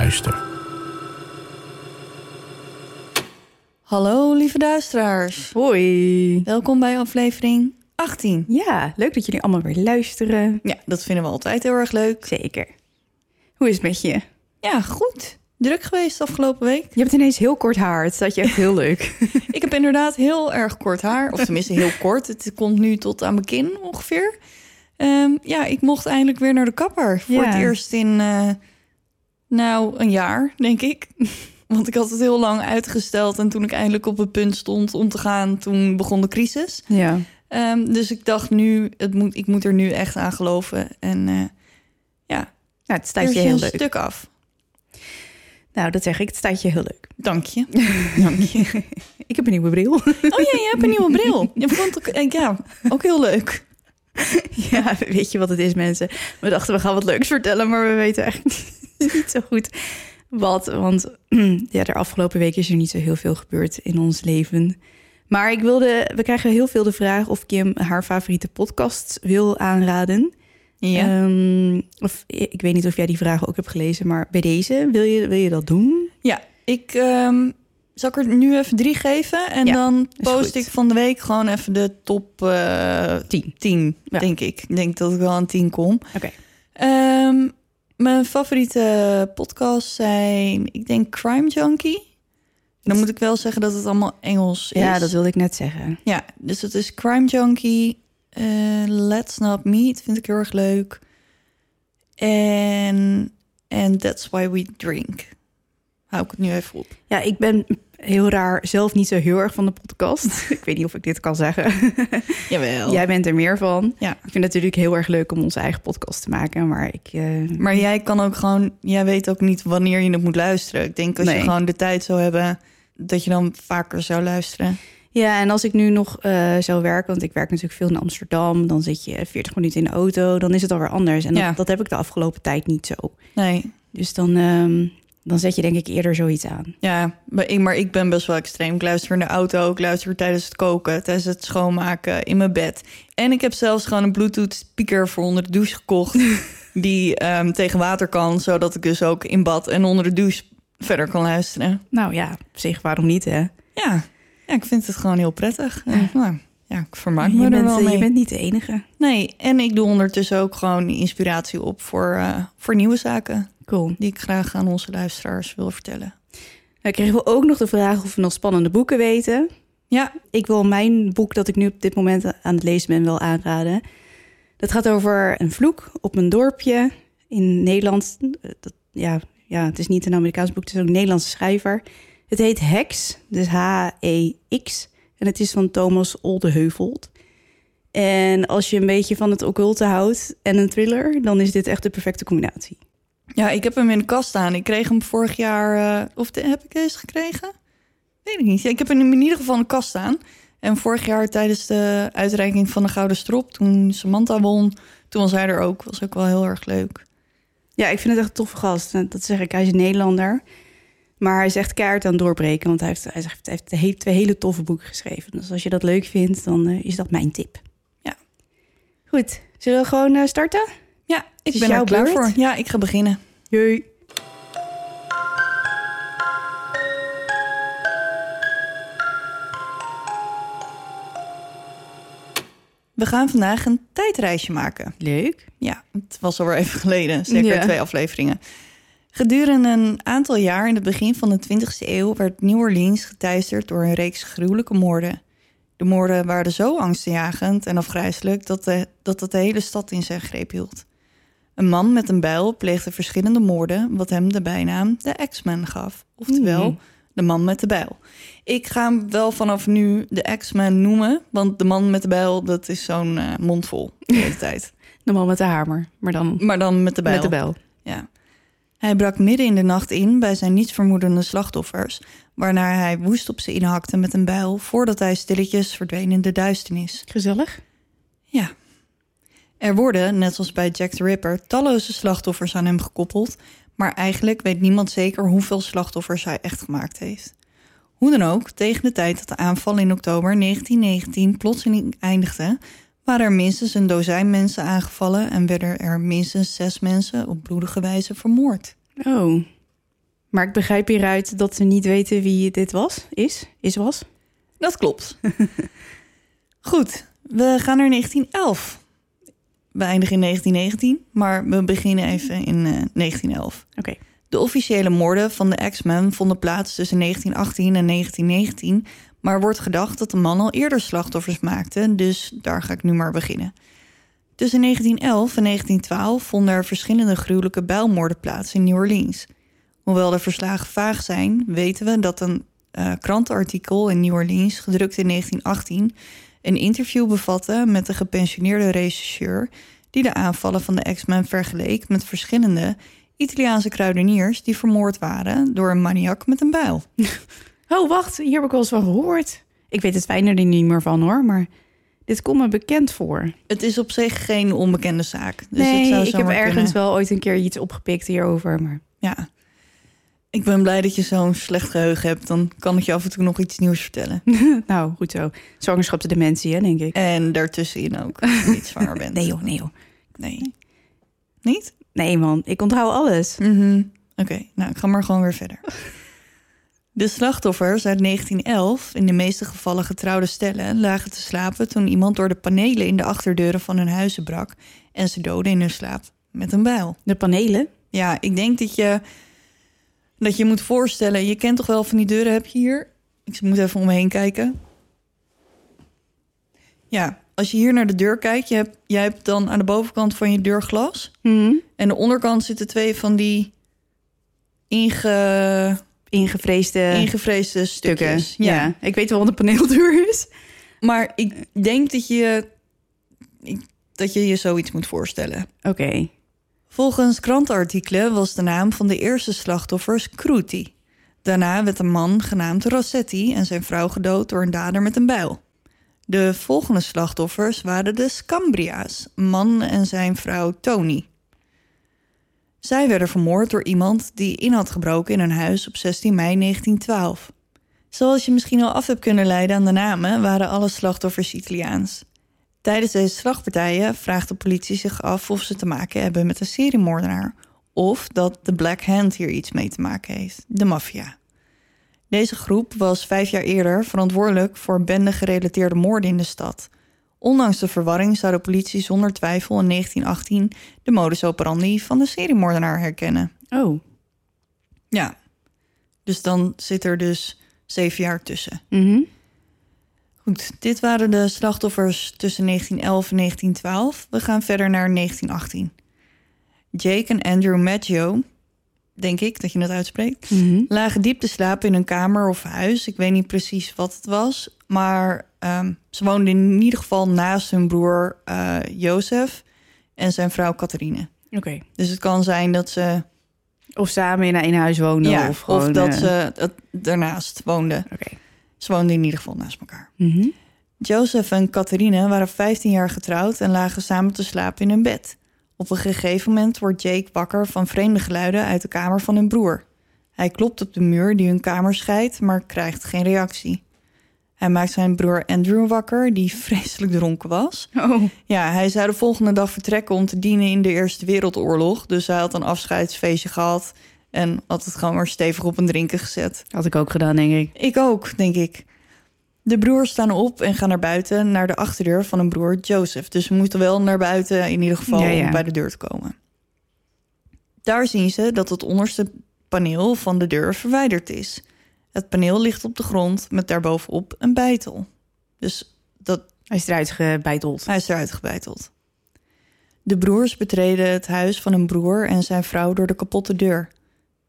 duister. Hallo lieve duisteraars. Hoi. Welkom bij aflevering 18. Ja, leuk dat jullie allemaal weer luisteren. Ja, dat vinden we altijd heel erg leuk. Zeker. Hoe is het met je? Ja, goed. Druk geweest afgelopen week. Je hebt ineens heel kort haar. Het staat je echt heel leuk. Ik heb inderdaad heel erg kort haar. Of tenminste heel kort. Het komt nu tot aan mijn kin ongeveer. Ehm, ja, ik mocht eindelijk weer naar de kapper. Voor Ja. het eerst in, eh, nou, een jaar, denk ik. Want ik had het heel lang uitgesteld. En toen ik eindelijk op het punt stond om te gaan, toen begon de crisis. ja. Ehm, dus ik dacht nu, het moet, ik moet er nu echt aan geloven. En eh, ja, het staat je heel een leuk. stuk af. Nou, dat zeg ik. Het staat je heel leuk. Dank je. Dank je. Ik heb een nieuwe bril. Oh ja, je hebt een nieuwe bril. Je vond ook, eh, ja, ook heel leuk. ja, weet je wat het is, mensen? We dachten, we gaan wat leuks vertellen, maar we weten eigenlijk niet zo goed wat. Want ja, de afgelopen week is er niet zo heel veel gebeurd in ons leven. Maar ik wilde, we krijgen heel veel de vraag of Kim haar favoriete podcast wil aanraden. Ja. Ehm, of ik weet niet of jij die vragen ook hebt gelezen, maar bij deze wil je, wil je dat doen? Ja, ik ehm, zal ik er nu even drie geven. En Ja, dan post ik van de week gewoon even de top eh 10. 10, Ja. denk ik. Ik denk dat ik wel aan 10 kom. Oké. Ehm, mijn favoriete podcasts zijn, ik denk Crime Junkie. Dan moet ik wel zeggen dat het allemaal Engels is. Ja, dat wilde ik net zeggen. Ja, dus het is Crime Junkie. eh, Let's Not Meet vind ik heel erg leuk. En and That's Why We Drink. Hou ik het nu even op. Ja, ik ben heel raar zelf niet zo heel erg van de podcast. ik weet niet of ik dit kan zeggen. Jawel. Jij bent er meer van. Ja. Ik vind het natuurlijk heel erg leuk om onze eigen podcast te maken, maar ik... eh, Maar jij kan ook gewoon, jij weet ook niet wanneer je het moet luisteren. Ik denk als Nee. je gewoon de tijd zou hebben, dat je dan vaker zou luisteren. Ja, en als ik nu nog eh, zou werken, want ik werk natuurlijk veel in Amsterdam, dan zit je 40 minuten in de auto, dan is het alweer anders. En Ja. dat, dat heb ik de afgelopen tijd niet zo. Nee, Dus dan, ehm, dan zet je denk ik eerder zoiets aan. ja, maar ik, maar ik ben best wel extreem. Ik luister in de auto, ik luister tijdens het koken, tijdens het schoonmaken, in mijn bed. En ik heb zelfs gewoon een Bluetooth speaker voor onder de douche gekocht, die ehm, tegen water kan, zodat ik dus ook in bad en onder de douche verder kan luisteren. Nou ja, op zich, waarom niet hè? Ja, ja ik vind het gewoon heel prettig. En, nou, ja, ik vermaak me je, er bent, wel eh, mee. je bent niet de enige. Nee, en ik doe ondertussen ook gewoon inspiratie op voor, eh, voor nieuwe zaken Cool. die ik graag aan onze luisteraars wil vertellen. Dan kregen we ook nog de vraag of we nog spannende boeken weten. Ja, Ik wil mijn boek dat ik nu op dit moment aan het lezen ben wel aanraden. Dat gaat over een vloek op een dorpje in Nederland. Eh, Dat, ja, ja, het is niet een Amerikaans boek, het is ook een Nederlandse schrijver. Het heet Hex, dus H-E-X. En het is van Thomas Oldeheuvelt. En als je een beetje van het occulte houdt en een thriller, dan is dit echt de perfecte combinatie. Ja, ik heb hem in de kast staan. Ik kreeg hem vorig jaar, eh, of de, heb ik deze gekregen? Weet ik niet. Ja, ik heb hem in ieder geval in de kast staan. En vorig jaar tijdens de uitreiking van de Gouden Strop, toen Samantha won, toen was hij er ook. Was ook wel heel erg leuk. Ja, ik vind het echt een toffe gast. Dat zeg ik, hij is een Nederlander. Maar hij zegt kaart aan het doorbreken, want hij heeft, hij zegt, hij heeft twee hele- toffe boeken geschreven. Dus als je dat leuk vindt, dan eh, is dat mijn tip. Ja. Goed, zullen we gewoon eh, starten? Ja, ik Is ben er klaar beurt? voor. Ja, ik ga beginnen. Jee. We gaan vandaag een tijdreisje maken. Leuk. Ja, het was alweer even geleden, zeker Ja. twee afleveringen. Gedurende een aantal jaar in het begin van de 20e eeuw werd New Orleans geteisterd door een reeks gruwelijke moorden. De moorden waren zo angstaanjagend en afgrijselijk dat, de, dat het de hele stad in zijn greep hield. Een man met een bijl pleegde verschillende moorden, wat hem de bijnaam de X-Man gaf. Oftewel, Hmm. de man met de bijl. Ik ga hem wel vanaf nu de X-Man noemen, want de man met de bijl, dat is zo'n eh, mondvol de hele tijd. De man met de hamer, maar dan Maar dan met de bijl. met de bel. Ja. Hij brak midden in de nacht in bij zijn nietsvermoedende slachtoffers, waarna hij woest op ze inhakte met een bijl voordat hij stilletjes verdween in de duisternis. Gezellig. Ja. Er worden, net als bij Jack the Ripper, talloze slachtoffers aan hem gekoppeld, maar eigenlijk weet niemand zeker hoeveel slachtoffers hij echt gemaakt heeft. Hoe dan ook, tegen de tijd dat de aanval in oktober 1919 plotseling eindigde, waren er minstens een dozijn mensen aangevallen en werden er minstens zes mensen op bloedige wijze vermoord. Oh. Maar ik begrijp hieruit dat ze niet weten wie dit was. Is? Is was? Dat klopt. Goed, we gaan naar 1911. We eindigen in 1919, maar we beginnen even in eh, 1911. Oké. De officiële moorden van de X-Men vonden plaats tussen 1918 en 1919, maar wordt gedacht dat de man al eerder slachtoffers maakte, dus daar ga ik nu maar beginnen. Tussen 1911 en 1912 vonden er verschillende gruwelijke bijlmoorden plaats in New Orleans. Hoewel de verslagen vaag zijn, weten we dat een eh, krantenartikel in New Orleans, gedrukt in 1918, een interview bevatte met de gepensioneerde rechercheur die de aanvallen van de X-Men vergeleek met verschillende Italiaanse kruideniers die vermoord waren door een maniak met een bijl. Oh, wacht. Hier heb ik wel eens van gehoord. Ik weet het fijner er niet meer van hoor, maar dit komt me bekend voor. Het is op zich geen onbekende zaak. Dus nee, zou ik heb ergens kunnen. wel ooit een keer iets opgepikt hierover, maar... Ja. Ik ben blij dat je zo'n slecht geheugen hebt. Dan kan ik je af en toe nog iets nieuws vertellen. nou, goed zo. Zwangerschapsdementie, hè, denk ik. En daartussenin ook. Als je niet zwanger bent. Nee joh, nee joh. Nee. Niet? Nee man, ik onthoud alles. Mhm. Oké, nou ik ga maar gewoon weer verder. De slachtoffers uit 1911, in de meeste gevallen getrouwde stellen, lagen te slapen toen iemand door de panelen in de achterdeuren van hun huizen brak en ze doodde in hun slaap met een bijl. De panelen? Ja, ik denk dat je dat je moet voorstellen, je kent toch wel van die deuren heb je hier. Ik moet even om me heen kijken. Ja, als je hier naar de deur kijkt, je hebt, jij hebt dan aan de bovenkant van je deur glas. Mhm. En de onderkant zitten twee van die inge, Ingevreesde ingevreesde stukken. stukjes. Ja. ik weet wel wat een paneeldeur is. Maar ik denk dat je, dat je je zoiets moet voorstellen. Oké. Volgens krantenartikelen was de naam van de eerste slachtoffers Cruti. Daarna werd een man genaamd Rossetti en zijn vrouw gedood door een dader met een bijl. De volgende slachtoffers waren de Scambria's, man en zijn vrouw Tony. Zij werden vermoord door iemand die in had gebroken in een huis op 16 mei 1912. Zoals je misschien al af hebt kunnen leiden aan de namen, waren alle slachtoffers Italiaans. Tijdens deze slagpartijen vraagt de politie zich af of ze te maken hebben met een seriemoordenaar. Of dat de Black Hand hier iets mee te maken heeft, de maffia. Deze groep was vijf jaar eerder verantwoordelijk voor bende-gerelateerde moorden in de stad. Ondanks de verwarring zou de politie zonder twijfel in 1918 de modus operandi van de seriemoordenaar herkennen. Oh. Ja, dus dan zit er dus zeven jaar tussen. Mhm. Goed, dit waren de slachtoffers tussen 1911 en 1912. We gaan verder naar 1918. Jake en Andrew Maggio, denk ik dat je het uitspreekt, Mhm. lagen diep te slapen in een kamer of huis. Ik weet niet precies wat het was, maar ehm, ze woonden in ieder geval naast hun broer eh Jozef en zijn vrouw Catharine. Oké. Dus het kan zijn dat ze, Of samen in een huis ja, of, gewoon, dat eh, ze daarnaast woonden. Oké. Ze woonden in ieder geval naast elkaar. Mhm. Joseph en Catharine waren 15 jaar getrouwd en lagen samen te slapen in hun bed. Op een gegeven moment wordt Jake wakker van vreemde geluiden uit de kamer van hun broer. Hij klopt op de muur die hun kamer scheidt, maar krijgt geen reactie. Hij maakt zijn broer Andrew wakker, die vreselijk dronken was. Oh. Ja, hij zou de volgende dag vertrekken om te dienen in de Eerste Wereldoorlog. Dus hij had een afscheidsfeestje gehad en had het gewoon maar stevig op een drinken gezet. Had ik ook gedaan, denk ik. Ik ook, denk ik. De broers staan op en gaan naar buiten, naar de achterdeur van een broer Joseph. Dus ze moeten wel naar buiten, in ieder geval, Ja, ja. om bij de deur te komen. Daar zien ze dat het onderste paneel van de deur verwijderd is. Het paneel ligt op de grond met daarbovenop een bijtel. Dus dat, Hij is eruit gebeiteld. hij is eruit gebeiteld. De broers betreden het huis van een broer en zijn vrouw door de kapotte deur.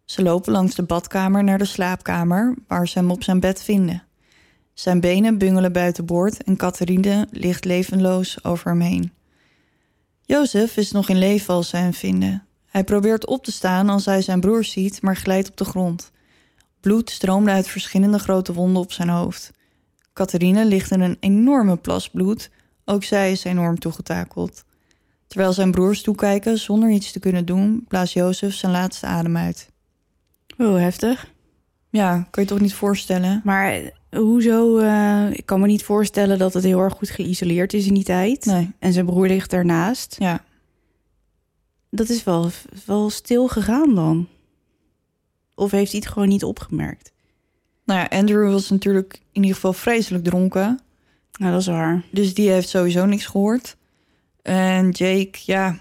Ze lopen langs de badkamer naar de slaapkamer, waar ze hem op zijn bed vinden. Zijn benen bungelen buiten boord en Catherine ligt levenloos over hem heen. Jozef is nog in leven als ze hem vinden. Hij probeert op te staan als hij zijn broer ziet, maar glijdt op de grond. Bloed stroomde uit verschillende grote wonden op zijn hoofd. Catherine ligt in een enorme plas bloed. Ook zij is enorm toegetakeld. Terwijl zijn broers toekijken zonder iets te kunnen doen, blaast Jozef zijn laatste adem uit. Oh, heftig. Ja, kan je toch niet voorstellen? Maar eh, hoezo? eh, ik kan me niet voorstellen dat het heel erg goed geïsoleerd is in die tijd. Nee, En zijn broer ligt daarnaast. ja. Dat is wel, wel stil gegaan dan. Of heeft hij het gewoon niet opgemerkt? Nou ja, Andrew was natuurlijk in ieder geval vreselijk dronken. Nou, dat is waar. Dus die heeft sowieso niks gehoord. En Jake, ja.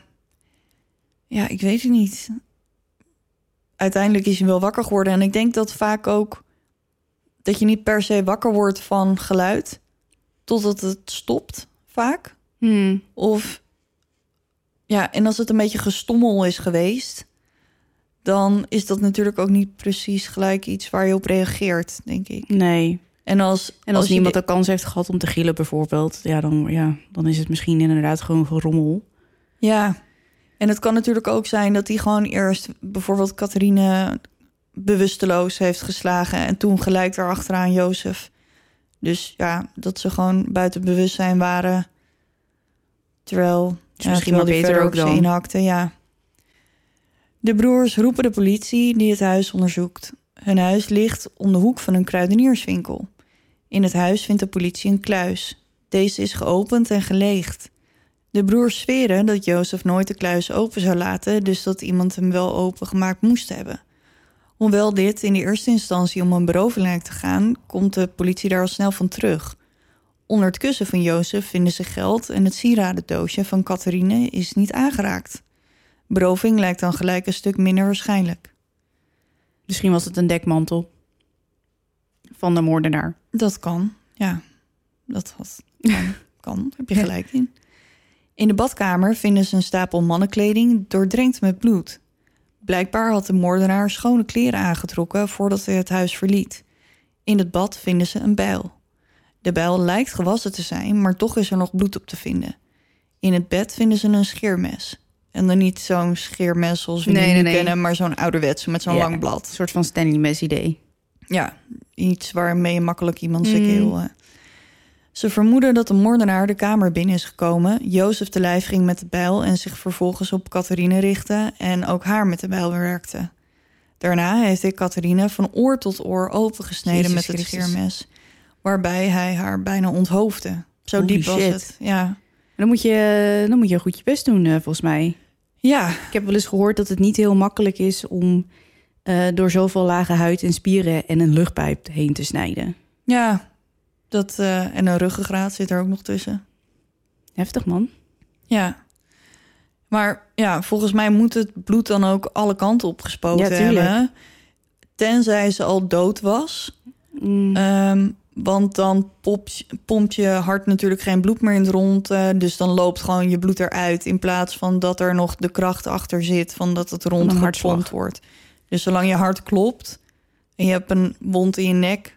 Ja, ik weet het niet. Uiteindelijk is hij wel wakker geworden. En ik denk dat vaak ook dat je niet per se wakker wordt van geluid. Totdat het stopt, vaak. Hmm. Of ja, en als het een beetje gestommel is geweest, dan is dat natuurlijk ook niet precies gelijk iets waar je op reageert, denk ik. Nee. En als, En als, je niemand de- de kans heeft gehad om te gillen bijvoorbeeld... Ja dan, ja, dan is het misschien inderdaad gewoon gerommel. Ja, en het kan natuurlijk ook zijn dat hij gewoon eerst bijvoorbeeld Catharine bewusteloos heeft geslagen en toen gelijk daarachteraan Jozef. Dus ja, dat ze gewoon buiten bewustzijn waren. Terwijl, Is ja, misschien die beter ook dan. inhakte, ja. De broers roepen de politie die het huis onderzoekt. Hun huis ligt om de hoek van een kruidenierswinkel. In het huis vindt de politie een kluis. Deze is geopend en geleegd. De broers zweren dat Jozef nooit de kluis open zou laten, dus dat iemand hem wel opengemaakt moest hebben. Hoewel dit in de eerste instantie om een beroving lijkt te gaan, komt de politie daar al snel van terug. Onder het kussen van Jozef vinden ze geld en het sieradendoosje van Catharine is niet aangeraakt. Beroving lijkt dan gelijk een stuk minder waarschijnlijk. Misschien was het een dekmantel van de moordenaar. Dat kan, ja. Dat had, kan, kan, heb je gelijk in. In de badkamer vinden ze een stapel mannenkleding doordrenkt met bloed. Blijkbaar had de moordenaar schone kleren aangetrokken voordat hij het huis verliet. In het bad vinden ze een bijl. De bijl lijkt gewassen te zijn, maar toch is er nog bloed op te vinden. In het bed vinden ze een scheermes. En dan niet zo'n scheermes zoals we Nee, die nee, nu nee. kennen, maar zo'n ouderwetse met zo'n Ja. lang blad. Een soort van Stanley Mes idee. Ja, iets waarmee je makkelijk iemand zijn Mm. keel... Ze vermoeden dat de moordenaar de kamer binnen is gekomen. Jozef te lijf ging met de bijl en zich vervolgens op Catharine richtte... en ook haar met de bijl bewerkte. Daarna heeft hij Catharine van oor tot oor opengesneden Jezus met het Christus. scheermes... waarbij hij haar bijna onthoofde. Zo Holy diep was shit. het, ja. Dan moet je, dan moet je goed je best doen, eh, volgens mij. Ja, Ik heb wel eens gehoord dat het niet heel makkelijk is om eh, door zoveel lage huid en spieren en een luchtpijp heen te snijden. ja. Dat, eh, en een ruggengraat zit er ook nog tussen. Heftig, man. Ja. Maar ja, volgens mij moet het bloed dan ook alle kanten opgespoten Ja, hebben. Tenzij ze al dood was. Mm, Ehm, want dan pompt je hart natuurlijk geen bloed meer in het rond. eh, dus dan loopt gewoon je bloed eruit. In plaats van dat er nog de kracht achter zit. Van dat het rond gepompt wordt. Dus zolang je hart klopt. En je hebt een wond in je nek.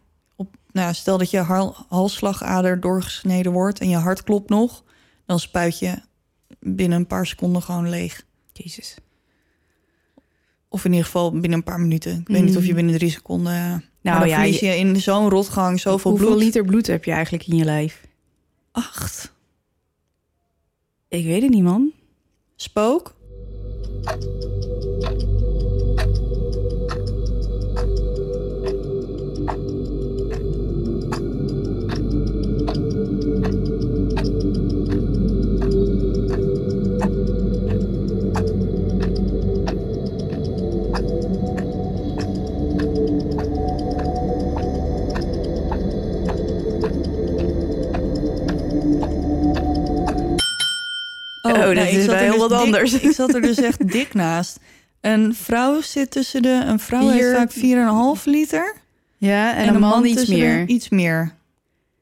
Nou, stel dat je hal- halsslagader doorgesneden wordt. En je hart klopt nog. Dan spuit je binnen een paar seconden gewoon leeg. Jezus. Of in ieder geval binnen een paar minuten. Ik weet niet of je binnen drie seconden... Nou Mm. Dan ja, verlies je- je in zo'n rotgang zoveel Hoeveel bloed. liter bloed heb je eigenlijk in je lijf? Acht. Ik weet het niet, man. Spook? Er heel dus wat dik- anders. Ik zat er dus echt dik naast. Een vrouw zit tussen de... Een vrouw heeft Vier- vaak 4,5 liter. Ja, en, een man, iets de- meer. iets meer.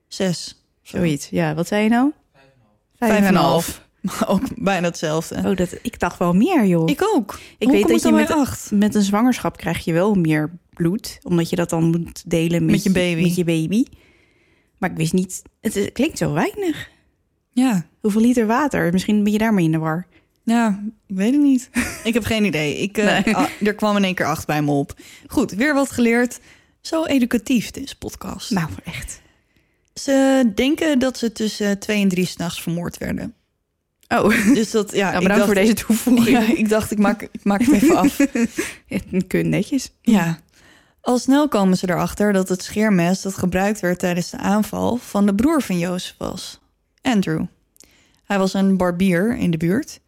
Zes. Zoiets. Ja, wat zei je nou? Vijf en een half. Ook bijna hetzelfde. Oh, dat, ik dacht wel meer, joh. Ik ook. Ik Hoe weet dat je met, bij acht. met een zwangerschap krijg je wel meer bloed. Omdat je dat dan moet delen met, Met je baby. Met je baby. Maar ik wist niet... Het is- klinkt zo weinig. Ja. Hoeveel liter water? Misschien ben je daarmee in de war. Ja, ik weet het niet. ik heb geen idee. Ik, eh, Nee. ah, er kwam in één keer acht bij me op. Goed, weer wat geleerd. Zo educatief, deze podcast. Nou, echt. Ze denken dat ze tussen twee en drie s'nachts vermoord werden. Oh, Dus dat, ja, nou, ik bedankt dacht, voor deze toevoeging. Ja, ik dacht, ik maak, ik maak het even af. Kun netjes. Ja. Al snel komen ze erachter dat het scheermes dat gebruikt werd tijdens de aanval van de broer van Jozef was, Andrew. Hij was een barbier in de buurt.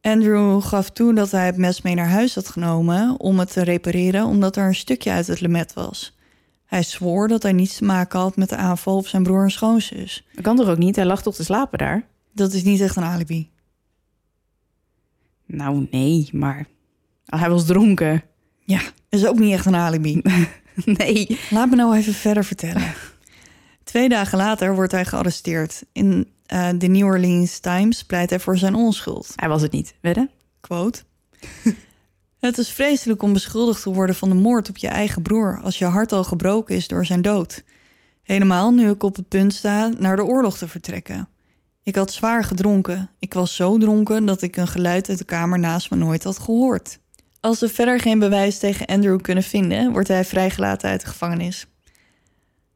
Andrew gaf toe dat hij het mes mee naar huis had genomen om het te repareren omdat er een stukje uit het lemet was. Hij zwoer dat hij niets te maken had met de aanval op zijn broer en schoonzus. Dat kan toch ook niet? Hij lag toch te slapen daar? Dat is niet echt een alibi. Nou, nee, maar... Hij was dronken. Ja, is ook niet echt een alibi. Nee. Laat me nou even verder vertellen. Twee dagen later wordt hij gearresteerd. In eh, de New Orleans Times pleit hij voor zijn onschuld. Hij was het niet, wedden? Quote. Het is vreselijk om beschuldigd te worden van de moord op je eigen broer... als je hart al gebroken is door zijn dood. Helemaal nu ik op het punt sta naar de oorlog te vertrekken. Ik had zwaar gedronken. Ik was zo dronken dat ik een geluid uit de kamer naast me nooit had gehoord. Als ze verder geen bewijs tegen Andrew kunnen vinden... wordt hij vrijgelaten uit de gevangenis.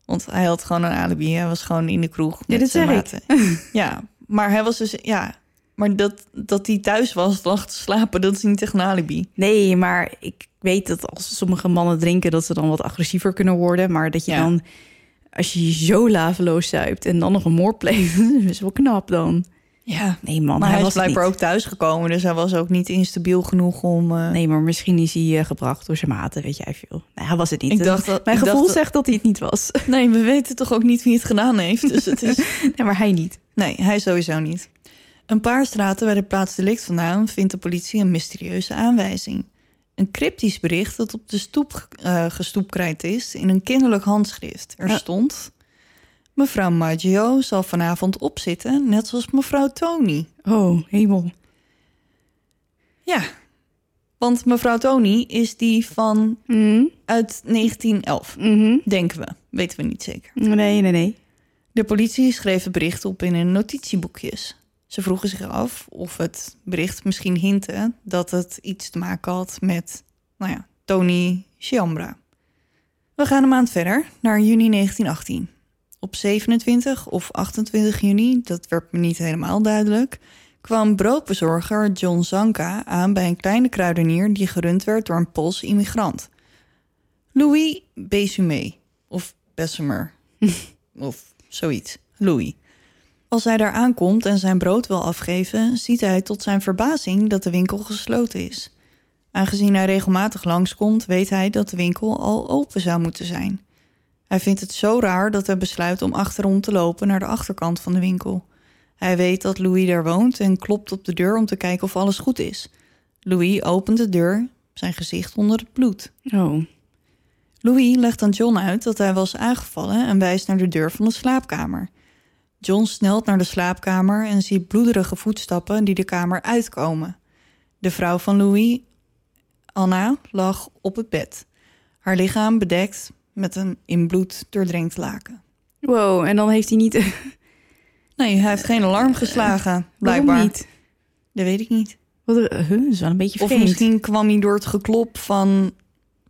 Want hij had gewoon een alibi. Hij was gewoon in de kroeg met dit zijn maten. Ja, maar hij was dus... Ja, maar dat, dat hij thuis was, lag te slapen... dat is niet echt een alibi. Nee, maar ik weet dat als sommige mannen drinken... dat ze dan wat agressiever kunnen worden. Maar dat je Ja. dan, als je zo laveloos zuipt... en dan nog een moord pleegt, is wel knap dan. Ja, Nee man, maar hij, was blijkbaar ook thuis gekomen... dus hij was ook niet instabiel genoeg om... eh, Nee, maar misschien is hij eh, gebracht door zijn maten, weet jij veel. Nee, hij was het niet. Ik dacht dat- Mijn gevoel dacht zegt dat hij het niet was. Nee, we weten toch ook niet wie het gedaan heeft. Dus het is... Nee, maar hij niet. Nee, hij sowieso niet. Een paar straten bij de plaats delict vandaan vindt de politie een mysterieuze aanwijzing. Een cryptisch bericht dat op de stoep eh gestoepkrijt is in een kinderlijk handschrift. Er Ja. stond... Mevrouw Maggio zal vanavond opzitten, net zoals mevrouw Tony. Oh, hemel. Ja, want mevrouw Tony is die van Mhm, uit 1911. mhm. Denken we, weten we niet zeker. Nee, nee, nee. De politie schreef het bericht op in hun notitieboekjes. Ze vroegen zich af of het bericht misschien hintte dat het iets te maken had met, nou ja, Tony Chiambra. We gaan een maand verder, naar juni 1918. Op 27 of 28 juni, dat werd me niet helemaal duidelijk, kwam broodbezorger John Zanka aan bij een kleine kruidenier die gerund werd door een Pools immigrant. Louis Besumé, of Bessemer, of zoiets. Louis. Als hij daar aankomt en zijn brood wil afgeven, ziet hij tot zijn verbazing dat de winkel gesloten is. Aangezien hij regelmatig langskomt, weet hij dat de winkel al open zou moeten zijn. Hij vindt het zo raar dat hij besluit om achterom te lopen naar de achterkant van de winkel. Hij weet dat Louis daar woont en klopt op de deur om te kijken of alles goed is. Louis opent de deur, zijn gezicht onder het bloed. Oh, Louis legt aan John uit dat hij was aangevallen en wijst naar de deur van de slaapkamer. John snelt naar de slaapkamer en ziet bloederige voetstappen die de kamer uitkomen. De vrouw van Louis, Anna, lag op het bed. Haar lichaam bedekt met een in bloed doordrenkt laken. wow. En dan heeft hij niet... Nee, hij heeft geen alarm geslagen, blijkbaar. Waarom niet? Dat weet ik niet. Wat, huh, dat is wel een beetje Of vreemd. misschien kwam hij door het geklop van,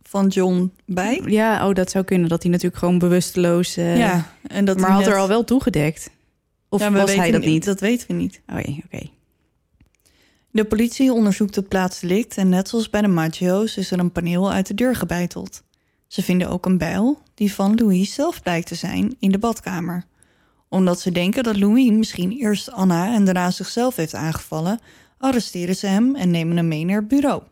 van John bij. Ja, oh, dat zou kunnen. Dat hij natuurlijk gewoon bewusteloos... eh, ja, en dat maar hij had er al wel toegedekt? Of Ja, was hij dat niet? Dat weten we niet. Oh, ja, oké. De politie onderzoekt het plaatsdelict en net zoals bij de Maggio's is er een paneel uit de deur gebeiteld. Ze vinden ook een bijl die van Louis zelf blijkt te zijn in de badkamer. Omdat ze denken dat Louis misschien eerst Anna en daarna zichzelf heeft aangevallen, arresteren ze hem en nemen hem mee naar het bureau.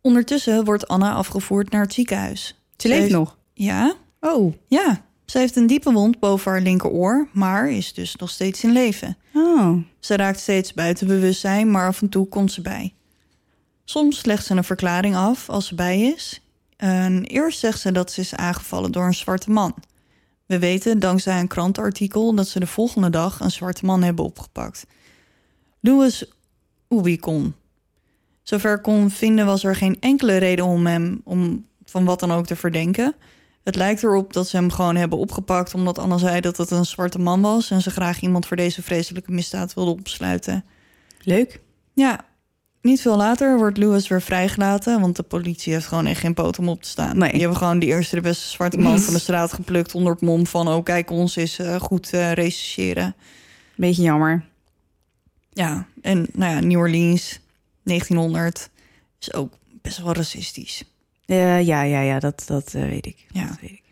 Ondertussen wordt Anna afgevoerd naar het ziekenhuis. Ze leeft heeft- nog? Ja, Oh, ja. Ze heeft een diepe wond boven haar linkeroor, maar is dus nog steeds in leven. Oh, Ze raakt steeds buiten bewustzijn, maar af en toe komt ze bij. Soms legt ze een verklaring af als ze bij is. En eerst zegt ze dat ze is aangevallen door een zwarte man. We weten dankzij een krantenartikel dat ze de volgende dag een zwarte man hebben opgepakt. Louis Ubicon. Zover ik kon vinden was er geen enkele reden om hem om van wat dan ook te verdenken. Het lijkt erop dat ze hem gewoon hebben opgepakt omdat Anna zei dat het een zwarte man was en ze graag iemand voor deze vreselijke misdaad wilde opsluiten. leuk. Ja, niet veel later wordt Lewis weer vrijgelaten, want de politie heeft gewoon echt geen poot om op te staan. Nee. Die hebben gewoon de eerste de beste zwarte man van de straat geplukt onder het mom van, oh kijk, ons is eh, goed eh rechercheren. Beetje jammer. Ja, en nou ja, New Orleans, 1900, is ook best wel racistisch. Eh, ja, ja, ja, dat, dat weet ik. Ja. Dat weet ik.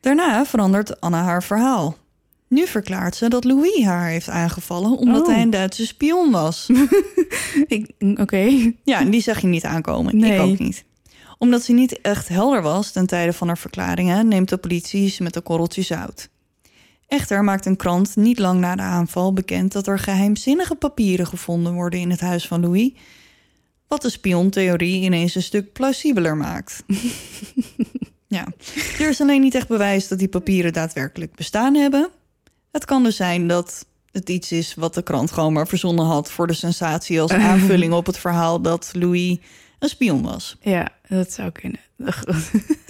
Daarna verandert Anna haar verhaal. Nu verklaart ze dat Louis haar heeft aangevallen omdat Oh. hij een Duitse spion was. ik Oké. Ja, die zag je niet aankomen. Nee. Ik ook niet. Omdat ze niet echt helder was ten tijde van haar verklaringen, neemt de politie ze met een korreltje zout. Echter maakt een krant niet lang na de aanval bekend dat er geheimzinnige papieren gevonden worden in het huis van Louis. Wat de spiontheorie ineens een stuk plausibeler maakt. ja, er is alleen niet echt bewijs dat die papieren daadwerkelijk bestaan hebben. Het kan dus zijn dat het iets is wat de krant gewoon maar verzonnen had voor de sensatie als aanvulling op het verhaal dat Louis een spion was. Ja, dat zou kunnen.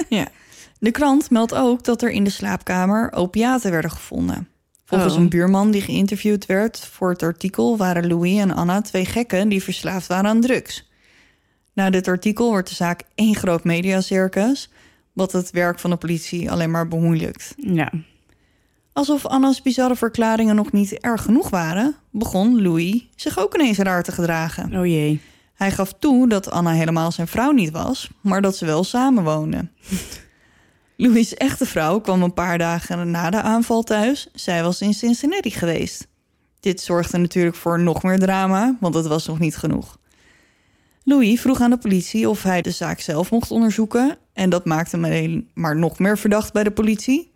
Ja. De krant meldt ook dat er in de slaapkamer opiaten werden gevonden. Volgens Oh. een buurman die geïnterviewd werd voor het artikel waren Louis en Anna twee gekken die verslaafd waren aan drugs. Na dit artikel wordt de zaak één groot mediacircus, wat het werk van de politie alleen maar bemoeilijkt. ja. Alsof Anna's bizarre verklaringen nog niet erg genoeg waren, begon Louis zich ook ineens raar te gedragen. Oh jee. Hij gaf toe dat Anna helemaal zijn vrouw niet was, maar dat ze wel samenwoonden. Louis' echte vrouw kwam een paar dagen na de aanval thuis. Zij was in Cincinnati geweest. Dit zorgde natuurlijk voor nog meer drama, want het was nog niet genoeg. Louis vroeg aan de politie of hij de zaak zelf mocht onderzoeken. En dat maakte hem alleen maar nog meer verdacht bij de politie.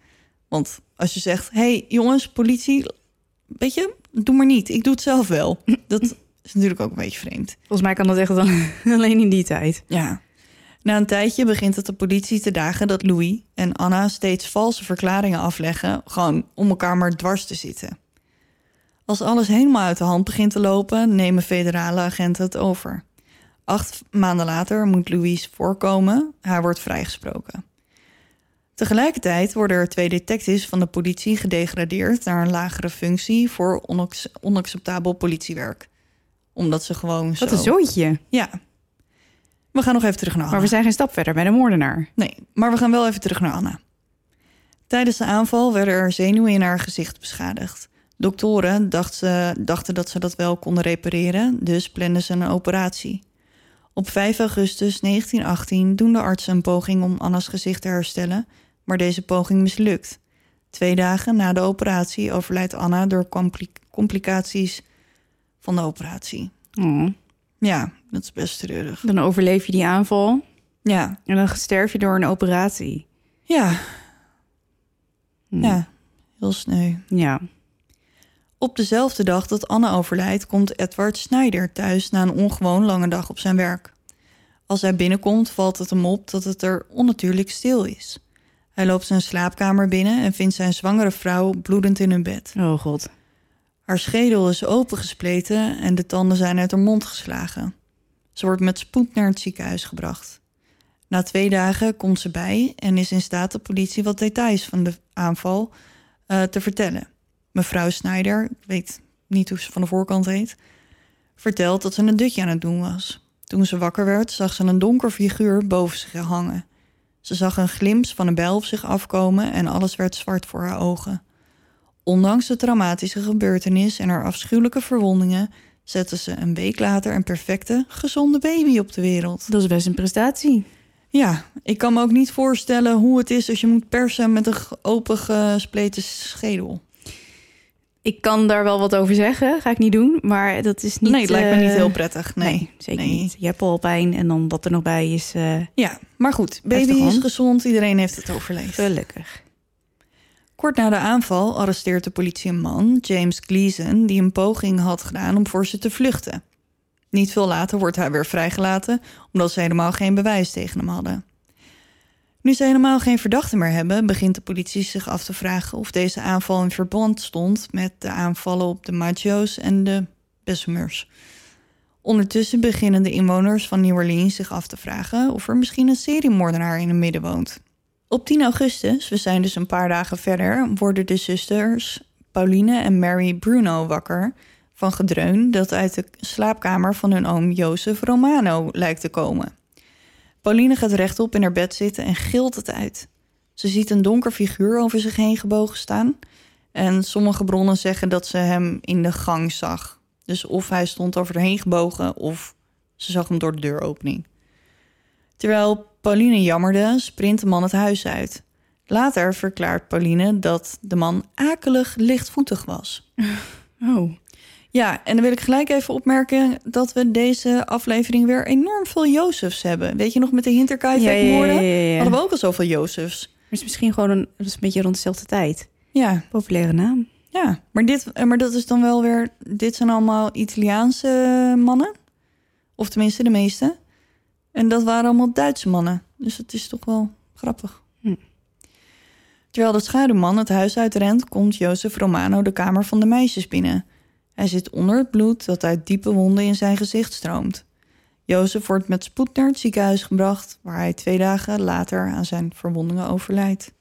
Want als je zegt: hé hey, jongens, politie, weet je, doe maar niet. Ik doe het zelf wel. Dat is natuurlijk ook een beetje vreemd. Volgens mij kan dat echt dan alleen in die tijd. Ja. Na een tijdje begint het de politie te dagen dat Louis en Anna steeds valse verklaringen afleggen, gewoon om elkaar maar dwars te zitten. Als alles helemaal uit de hand begint te lopen, nemen federale agenten het over. Acht maanden later moet Louis voorkomen, hij wordt vrijgesproken. Tegelijkertijd worden er twee detectives van de politie gedegradeerd naar een lagere functie voor onac- onacceptabel politiewerk. Omdat ze gewoon zo... Wat een zooitje. Ja. We gaan nog even terug naar Anna. Maar we zijn geen stap verder bij de moordenaar. Nee, maar we gaan wel even terug naar Anna. Tijdens de aanval werden er zenuwen in haar gezicht beschadigd. Doktoren dacht ze, dachten dat ze dat wel konden repareren, dus planden ze een operatie. Op 5 augustus 1918 doen de artsen een poging om Anna's gezicht te herstellen, maar deze poging mislukt. Twee dagen na de operatie overlijdt Anna door compli- complicaties van de operatie. Oh. Ja, dat is best treurig. Dan overleef je die aanval Ja, en dan sterf je door een operatie. ja, Hm. ja. Heel sneu. Ja. Op dezelfde dag dat Anne overlijdt, komt Edward Snyder thuis na een ongewoon lange dag op zijn werk. Als hij binnenkomt, valt het hem op dat het er onnatuurlijk stil is. Hij loopt zijn slaapkamer binnen en vindt zijn zwangere vrouw bloedend in hun bed. Oh god. Haar schedel is opengespleten en de tanden zijn uit haar mond geslagen. Ze wordt met spoed naar het ziekenhuis gebracht. Na twee dagen komt ze bij en is in staat de politie wat details van de aanval eh, te vertellen. Mevrouw Snyder, ik weet niet hoe ze van de voorkant heet, vertelt dat ze een dutje aan het doen was. Toen ze wakker werd, zag ze een donker figuur boven zich hangen. Ze zag een glimp van een bijl op zich afkomen en alles werd zwart voor haar ogen. Ondanks de traumatische gebeurtenis en haar afschuwelijke verwondingen, zette ze een week later een perfecte, gezonde baby op de wereld. Dat is best een prestatie. Ja, ik kan me ook niet voorstellen hoe het is als je moet persen met een ge- opengespleten schedel. Ik kan daar wel wat over zeggen. Ga ik niet doen. Maar dat is niet... nee, het lijkt me niet eh, heel prettig. Nee, Nee, zeker nee. niet. Je hebt al pijn en dan wat er nog bij is... eh, Ja, maar goed, baby is gezond, iedereen heeft het overleefd. gelukkig. Kort na de aanval arresteert de politie een man, James Gleason, die een poging had gedaan om voor ze te vluchten. Niet veel later wordt hij weer vrijgelaten, omdat ze helemaal geen bewijs tegen hem hadden. Nu ze helemaal geen verdachte meer hebben, begint de politie zich af te vragen of deze aanval in verband stond met de aanvallen op de Maggio's en de Bessemers. Ondertussen beginnen de inwoners van New Orleans zich af te vragen of er misschien een seriemoordenaar in het midden woont. Op 10 augustus, we zijn dus een paar dagen verder, worden de zusters Pauline en Mary Bruno wakker van gedreun dat uit de slaapkamer van hun oom Jozef Romano lijkt te komen. Pauline gaat rechtop in haar bed zitten en gilt het uit. Ze ziet een donker figuur over zich heen gebogen staan. En sommige bronnen zeggen dat ze hem in de gang zag. Dus of hij stond over heen gebogen of ze zag hem door de deuropening. Terwijl Pauline jammerde, sprint de man het huis uit. Later verklaart Pauline dat de man akelig lichtvoetig was. Oh. Ja, en dan wil ik gelijk even opmerken dat we deze aflevering weer enorm veel Jozefs hebben. Weet je nog met de Hinterkaifeck-moorden? Ja, ja. Hadden we ook al zoveel Jozefs. Maar het is misschien gewoon een, dat is een beetje rond dezelfde tijd. Ja, Populaire naam. ja. Maar, dit, eh, maar dat is dan wel weer... Dit zijn allemaal Italiaanse mannen. Of tenminste de meeste. En dat waren allemaal Duitse mannen. Dus het is toch wel grappig. Hm. Terwijl de schaduwman het huis uitrent... komt Jozef Romano de kamer van de meisjes binnen... Hij zit onder het bloed dat uit diepe wonden in zijn gezicht stroomt. Jozef wordt met spoed naar het ziekenhuis gebracht, waar hij twee dagen later aan zijn verwondingen overlijdt.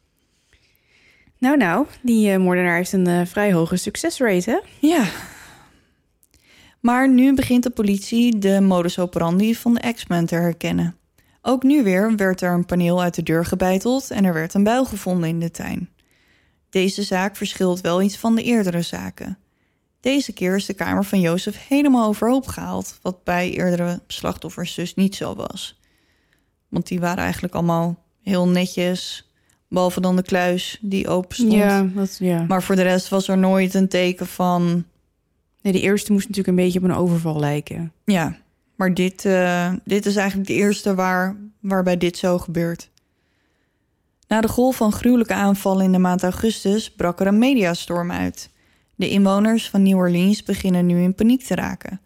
Nou, nou, die eh, moordenaar heeft een eh, vrij hoge succesrate, hè? Ja. Maar nu begint de politie de modus operandi van de X-Men te herkennen. Ook nu weer werd er een paneel uit de deur gebeiteld en er werd een bijl gevonden in de tuin. Deze zaak verschilt wel iets van de eerdere zaken. Deze keer is de kamer van Jozef helemaal overhoop gehaald, wat bij eerdere slachtoffers dus niet zo was. Want die waren eigenlijk allemaal heel netjes, behalve dan de kluis die open stond. Ja, dat, ja. Maar voor de rest was er nooit een teken van, Nee, die eerste moest natuurlijk een beetje op een overval lijken. ja. Maar dit, eh, dit is eigenlijk de eerste waar, waarbij dit zo gebeurt. Na de golf van gruwelijke aanvallen in de maand augustus brak er een mediastorm uit. De inwoners van New Orleans beginnen nu in paniek te raken.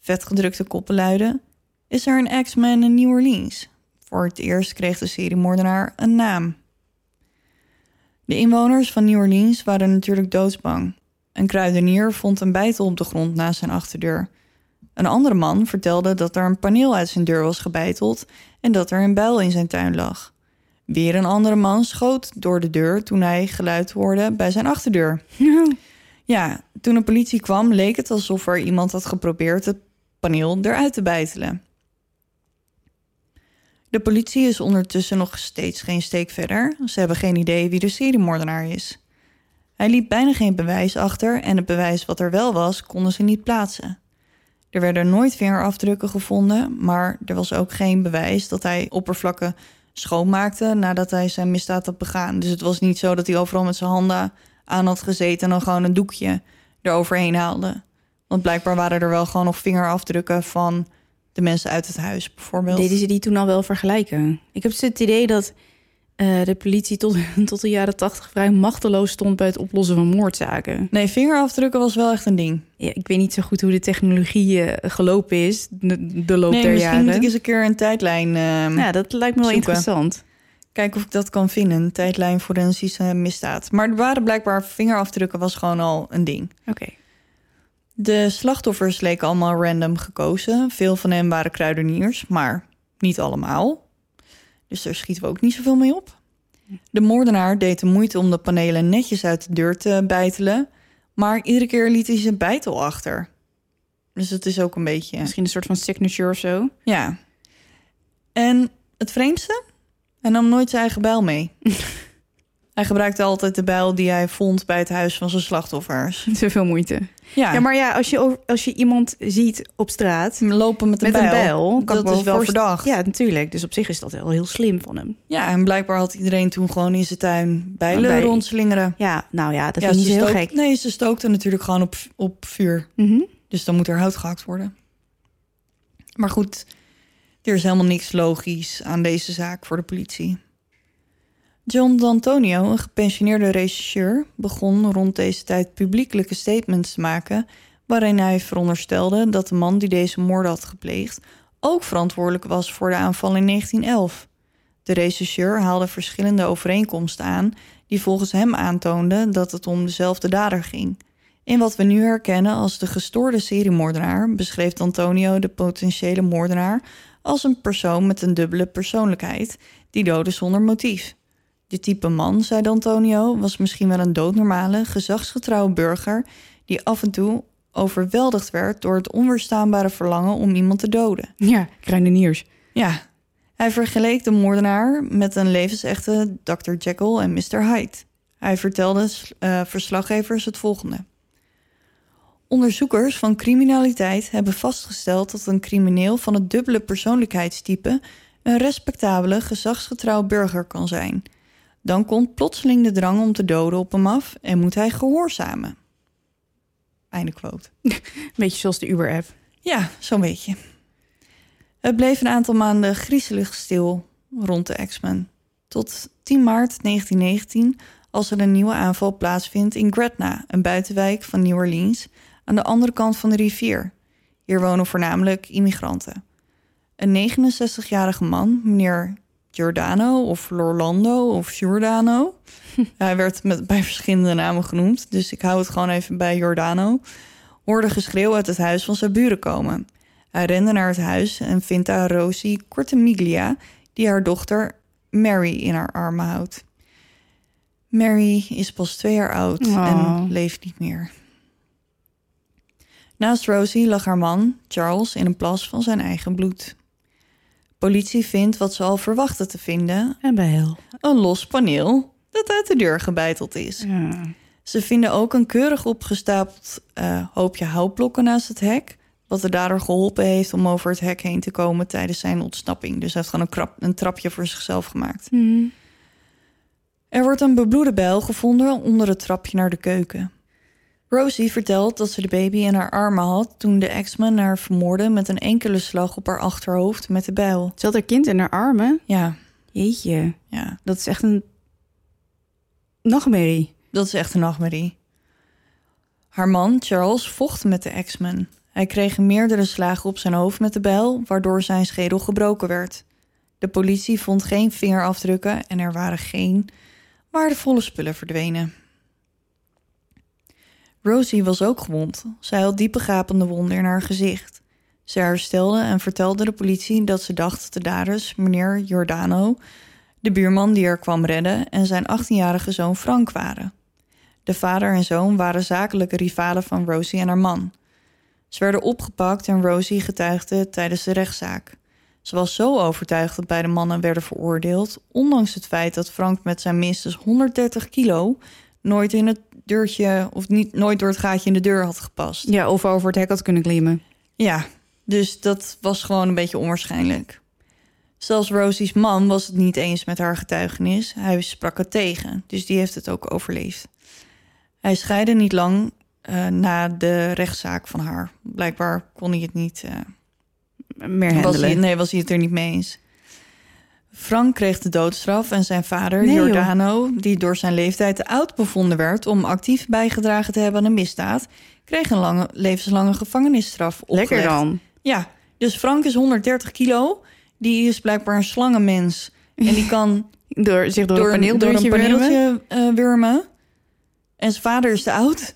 Vetgedrukte koppen luiden: Is er een X-Man in New Orleans? Voor het eerst kreeg de seriemoordenaar een naam. De inwoners van New Orleans waren natuurlijk doodsbang. Een kruidenier vond een bijtel op de grond naast zijn achterdeur. Een andere man vertelde dat er een paneel uit zijn deur was gebeiteld en dat er een bijl in zijn tuin lag. Weer een andere man schoot door de deur toen hij geluid hoorde bij zijn achterdeur. Ja, toen de politie kwam, leek het alsof er iemand had geprobeerd het paneel eruit te bijtelen. De politie is ondertussen nog steeds geen steek verder. Ze hebben geen idee wie de seriemoordenaar is. Hij liet bijna geen bewijs achter en het bewijs wat er wel was, konden ze niet plaatsen. Er werden nooit vingerafdrukken gevonden, maar er was ook geen bewijs dat hij oppervlakken schoonmaakte nadat hij zijn misdaad had begaan. Dus het was niet zo dat hij overal met zijn handen aan had gezeten en dan gewoon een doekje eroverheen haalde. Want blijkbaar waren er wel gewoon nog vingerafdrukken van de mensen uit het huis, bijvoorbeeld. Deden ze die toen al wel vergelijken? Ik heb het idee dat eh, de politie tot, tot de jaren tachtig vrij machteloos stond bij het oplossen van moordzaken. Nee, vingerafdrukken was wel echt een ding. Ja, ik weet niet zo goed hoe de technologie eh, gelopen is de, de loop nee, der misschien jaren. moet ik eens een keer een tijdlijn ehm, Ja, dat lijkt me wel zoeken. interessant. Kijken of ik dat kan vinden. Een tijdlijn forensische misdaad. Maar er waren blijkbaar vingerafdrukken was gewoon al een ding. Oké. De slachtoffers leken allemaal random gekozen. Veel van hen waren kruideniers, maar niet allemaal. Dus daar schieten we ook niet zoveel mee op. De moordenaar deed de moeite om de panelen netjes uit de deur te bijtelen, maar iedere keer liet hij zijn bijtel achter. Dus het is ook een beetje. Misschien een soort van signature of zo. Ja. En het vreemdste? Hij nam nooit zijn eigen bijl mee. hij gebruikte altijd de bijl die hij vond bij het huis van zijn slachtoffers. Te veel moeite. Ja, Ja, maar ja, als je, als je iemand ziet op straat lopen met een met bijl, een bijl, kan ik dat is wel verdacht. Ja, natuurlijk. Dus op zich is dat wel heel slim van hem. Ja, en blijkbaar had iedereen toen gewoon in zijn tuin bijlen Bij- rondslingeren. Ja, nou ja, dat ja, vind ze niet heel stook- gek. Nee, ze stookten natuurlijk gewoon op, op vuur. Mhm. Dus dan moet er hout gehakt worden. Maar goed, er is helemaal niks logisch aan deze zaak voor de politie. John D'Antonio, een gepensioneerde regisseur, begon rond deze tijd publiekelijke statements te maken waarin hij veronderstelde dat de man die deze moorden had gepleegd ook verantwoordelijk was voor de aanval in 1911. De regisseur haalde verschillende overeenkomsten aan die volgens hem aantoonden dat het om dezelfde dader ging. In wat we nu herkennen als de gestoorde seriemoordenaar beschreef Antonio de potentiële moordenaar als een persoon met een dubbele persoonlijkheid die doodde zonder motief. Dit type man, zei Antonio, was misschien wel een doodnormale, gezagsgetrouwe burger die af en toe overweldigd werd door het onweerstaanbare verlangen om iemand te doden. Ja, kruideniers. Ja, hij vergeleek de moordenaar met een levensechte Dr. Jekyll en Mr. Hyde. Hij vertelde uh, verslaggevers het volgende. Onderzoekers van criminaliteit hebben vastgesteld dat een crimineel van het dubbele persoonlijkheidstype een respectabele, gezagsgetrouw burger kan zijn. Dan komt plotseling de drang om te doden op hem af en moet hij gehoorzamen. Einde quote. Beetje zoals de Uber-app. Ja, zo'n beetje. Het bleef een aantal maanden griezelig stil rond de X-Men. Tot 10 maart 1919, als er een nieuwe aanval plaatsvindt in Gretna, een buitenwijk van New Orleans, aan de andere kant van de rivier. Hier wonen voornamelijk immigranten. Een 69-jarige man, meneer Giordano of Lorlando of Giordano. Hij werd met, bij verschillende namen genoemd, dus ik hou het gewoon even bij Giordano. Hoorde geschreeuw uit het huis van zijn buren komen. Hij rende naar het huis en vindt daar Rosie Cortemiglia, die haar dochter Mary in haar armen houdt. Mary is pas twee jaar oud en Oh. leeft niet meer. Naast Rosie lag haar man, Charles, in een plas van zijn eigen bloed. Politie vindt wat ze al verwachtte te vinden: En bij hel. een los paneel dat uit de deur gebeiteld is. Ja. Ze vinden ook een keurig opgestapeld eh, hoopje houtblokken naast het hek. Wat de dader geholpen heeft om over het hek heen te komen tijdens zijn ontsnapping. Dus hij heeft gewoon een, krap, een trapje voor zichzelf gemaakt. Hm. Er wordt een bebloede bijl gevonden onder het trapje naar de keuken. Rosie vertelt dat ze de baby in haar armen had toen de ex-man haar vermoordde met een enkele slag op haar achterhoofd met de bijl. Ze had haar kind in haar armen. Ja, Jeetje, ja, dat is echt een nachtmerrie. dat is echt een nachtmerrie. Haar man, Charles, vocht met de ex-man. Hij kreeg meerdere slagen op zijn hoofd met de bijl, waardoor zijn schedel gebroken werd. De politie vond geen vingerafdrukken en er waren geen waardevolle spullen verdwenen. Rosie was ook gewond. Zij had diepe gapende wonden in haar gezicht. Ze herstelde en vertelde de politie dat ze dacht dat de daders, meneer Giordano, de buurman die haar kwam redden, en zijn 18-jarige zoon Frank waren. De vader en zoon waren zakelijke rivalen van Rosie en haar man. Ze werden opgepakt en Rosie getuigde tijdens de rechtszaak. Ze was zo overtuigd dat beide mannen werden veroordeeld, ondanks het feit dat Frank met zijn minstens 130 kilo nooit in het deurtje of niet nooit door het gaatje in de deur had gepast. Ja, of over het hek had kunnen klimmen. Ja, dus dat was gewoon een beetje onwaarschijnlijk. Zelfs Rosie's man was het niet eens met haar getuigenis. Hij sprak het tegen, dus die heeft het ook overleefd. Hij scheidde niet lang eh, na de rechtszaak van haar. Blijkbaar kon hij het niet. eh, Meer was handelen. hij, nee, was hij het er niet mee eens. Frank kreeg de doodstraf en zijn vader, Nee. Giordano, die door zijn leeftijd te oud bevonden werd om actief bijgedragen te hebben aan een misdaad, kreeg een lange, levenslange gevangenisstraf opgelegd. Lekker dan. Ja, dus Frank is 130 kilo. Die is blijkbaar een slangenmens. En die kan Door zich door, door, een een, door een paneeldeurtje wurmen. paneeltje eh, wurmen. En zijn vader is te oud.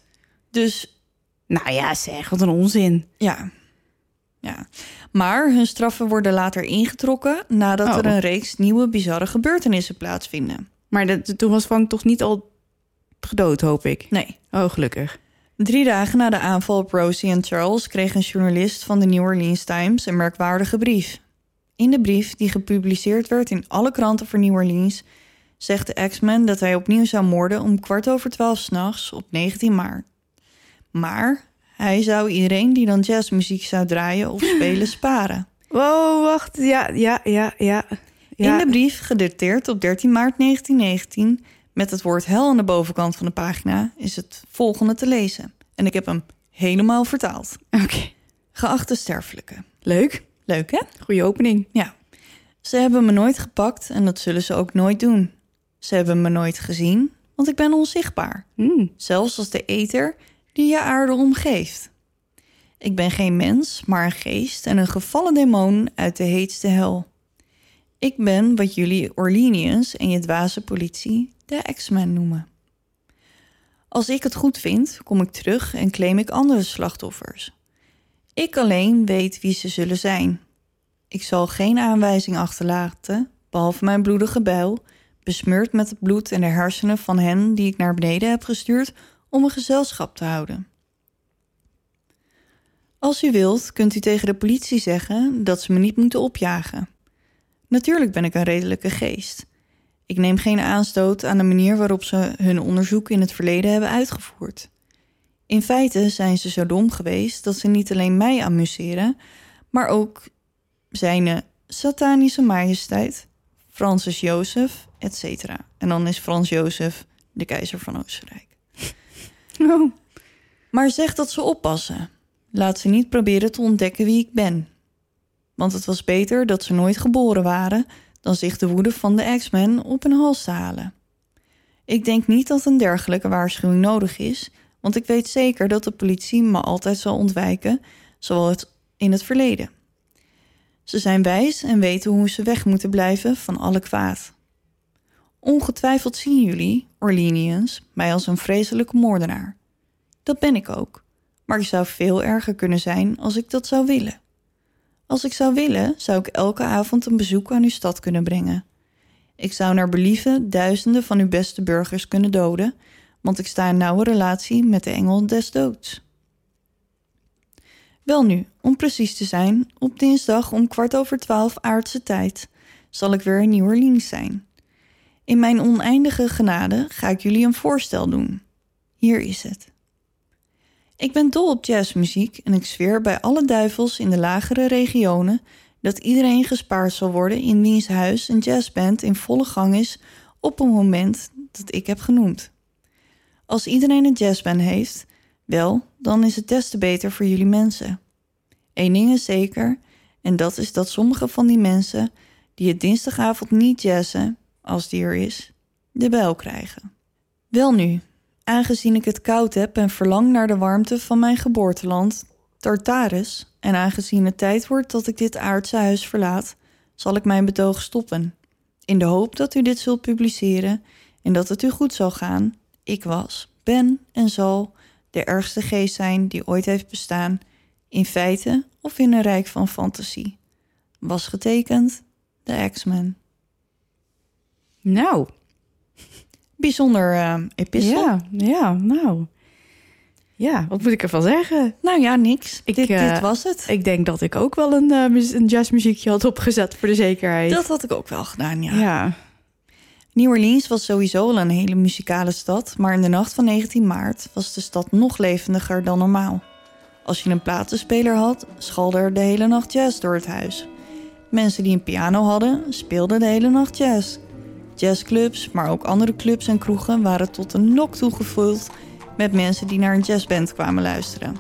Dus Nou ja, zeg, wat een onzin. ja. ja. Maar hun straffen worden later ingetrokken... nadat Oh. er een reeks nieuwe bizarre gebeurtenissen plaatsvinden. Maar dat, toen was Frank toch niet al gedood, hoop ik. Nee. Oh, gelukkig. Drie dagen na de aanval op Rosie en Charles kreeg een journalist van de New Orleans Times een merkwaardige brief. In de brief, die gepubliceerd werd in alle kranten voor New Orleans, zegt de X-Man dat hij opnieuw zou moorden om kwart over twaalf s'nachts op 19 maart. Maar hij zou iedereen die dan jazzmuziek zou draaien of spelen sparen. Wow, wacht. Ja, ja, ja, ja. ja. In de brief, gedateerd op 13 maart 1919, met het woord hel aan de bovenkant van de pagina, is het volgende te lezen. En ik heb hem helemaal vertaald. Oké. Geachte sterfelijke. Leuk. Leuk, hè? Goeie opening. Ja. Ze hebben me nooit gepakt en dat zullen ze ook nooit doen. Ze hebben me nooit gezien, want ik ben onzichtbaar. Hmm. Zelfs als de ether die je aarde omgeeft. Ik ben geen mens, maar een geest en een gevallen demon uit de heetste hel. Ik ben wat jullie Orleanians en je dwaze politie de X-Men noemen. Als ik het goed vind, kom ik terug en claim ik andere slachtoffers. Ik alleen weet wie ze zullen zijn. Ik zal geen aanwijzing achterlaten, behalve mijn bloedige bijl, besmeurd met het bloed en de hersenen van hen die ik naar beneden heb gestuurd om een gezelschap te houden. Als u wilt, kunt u tegen de politie zeggen dat ze me niet moeten opjagen. Natuurlijk ben ik een redelijke geest. Ik neem geen aanstoot aan de manier waarop ze hun onderzoek in het verleden hebben uitgevoerd. In feite zijn ze zo dom geweest dat ze niet alleen mij amuseren, maar ook zijn satanische majesteit, Francis Jozef, etc. En dan is Frans Jozef de keizer van Oostenrijk. Maar zeg dat ze oppassen. Laat ze niet proberen te ontdekken wie ik ben. Want het was beter dat ze nooit geboren waren dan zich de woede van de X-Men op hun hals te halen. Ik denk niet dat een dergelijke waarschuwing nodig is, want ik weet zeker dat de politie me altijd zal ontwijken, zoals in het verleden. Ze zijn wijs en weten hoe ze weg moeten blijven van alle kwaad. Ongetwijfeld zien jullie, Orleanians, mij als een vreselijke moordenaar. Dat ben ik ook, maar ik zou veel erger kunnen zijn als ik dat zou willen. Als ik zou willen, zou ik elke avond een bezoek aan uw stad kunnen brengen. Ik zou naar believen duizenden van uw beste burgers kunnen doden, want ik sta in nauwe relatie met de engel des doods. Welnu, om precies te zijn, op dinsdag om kwart over twaalf aardse tijd zal ik weer in New Orleans zijn. In mijn oneindige genade ga ik jullie een voorstel doen. Hier is het. Ik ben dol op jazzmuziek en ik zweer bij alle duivels in de lagere regionen dat iedereen gespaard zal worden in wiens huis een jazzband in volle gang is op een moment dat ik heb genoemd. Als iedereen een jazzband heeft, wel, dan is het des te beter voor jullie mensen. Eén ding is zeker, en dat is dat sommige van die mensen die het dinsdagavond niet jazzen, als die er is, de bijl krijgen. Welnu, aangezien ik het koud heb en verlang naar de warmte van mijn geboorteland, Tartarus, en aangezien het tijd wordt dat ik dit aardse huis verlaat, zal ik mijn betoog stoppen. In de hoop dat u dit zult publiceren en dat het u goed zal gaan. Ik was, ben en zal de ergste geest zijn die ooit heeft bestaan, in feite of in een rijk van fantasie. Was getekend de X-Men. Nou, Bijzonder uh, epistel. ja, ja, nou. Ja, wat moet ik ervan zeggen? Nou ja, niks. Ik, dit, eh, dit was het. Ik denk dat ik ook wel een, eh, een jazzmuziekje had opgezet voor de zekerheid. Dat had ik ook wel gedaan, ja. ja. New Orleans was sowieso al een hele muzikale stad, maar in de nacht van 19 maart was de stad nog levendiger dan normaal. Als je een platenspeler had, schalde er de hele nacht jazz door het huis. Mensen die een piano hadden, speelden de hele nacht jazz. Jazzclubs, maar ook andere clubs en kroegen waren tot de nok toe gevuld met mensen die naar een jazzband kwamen luisteren.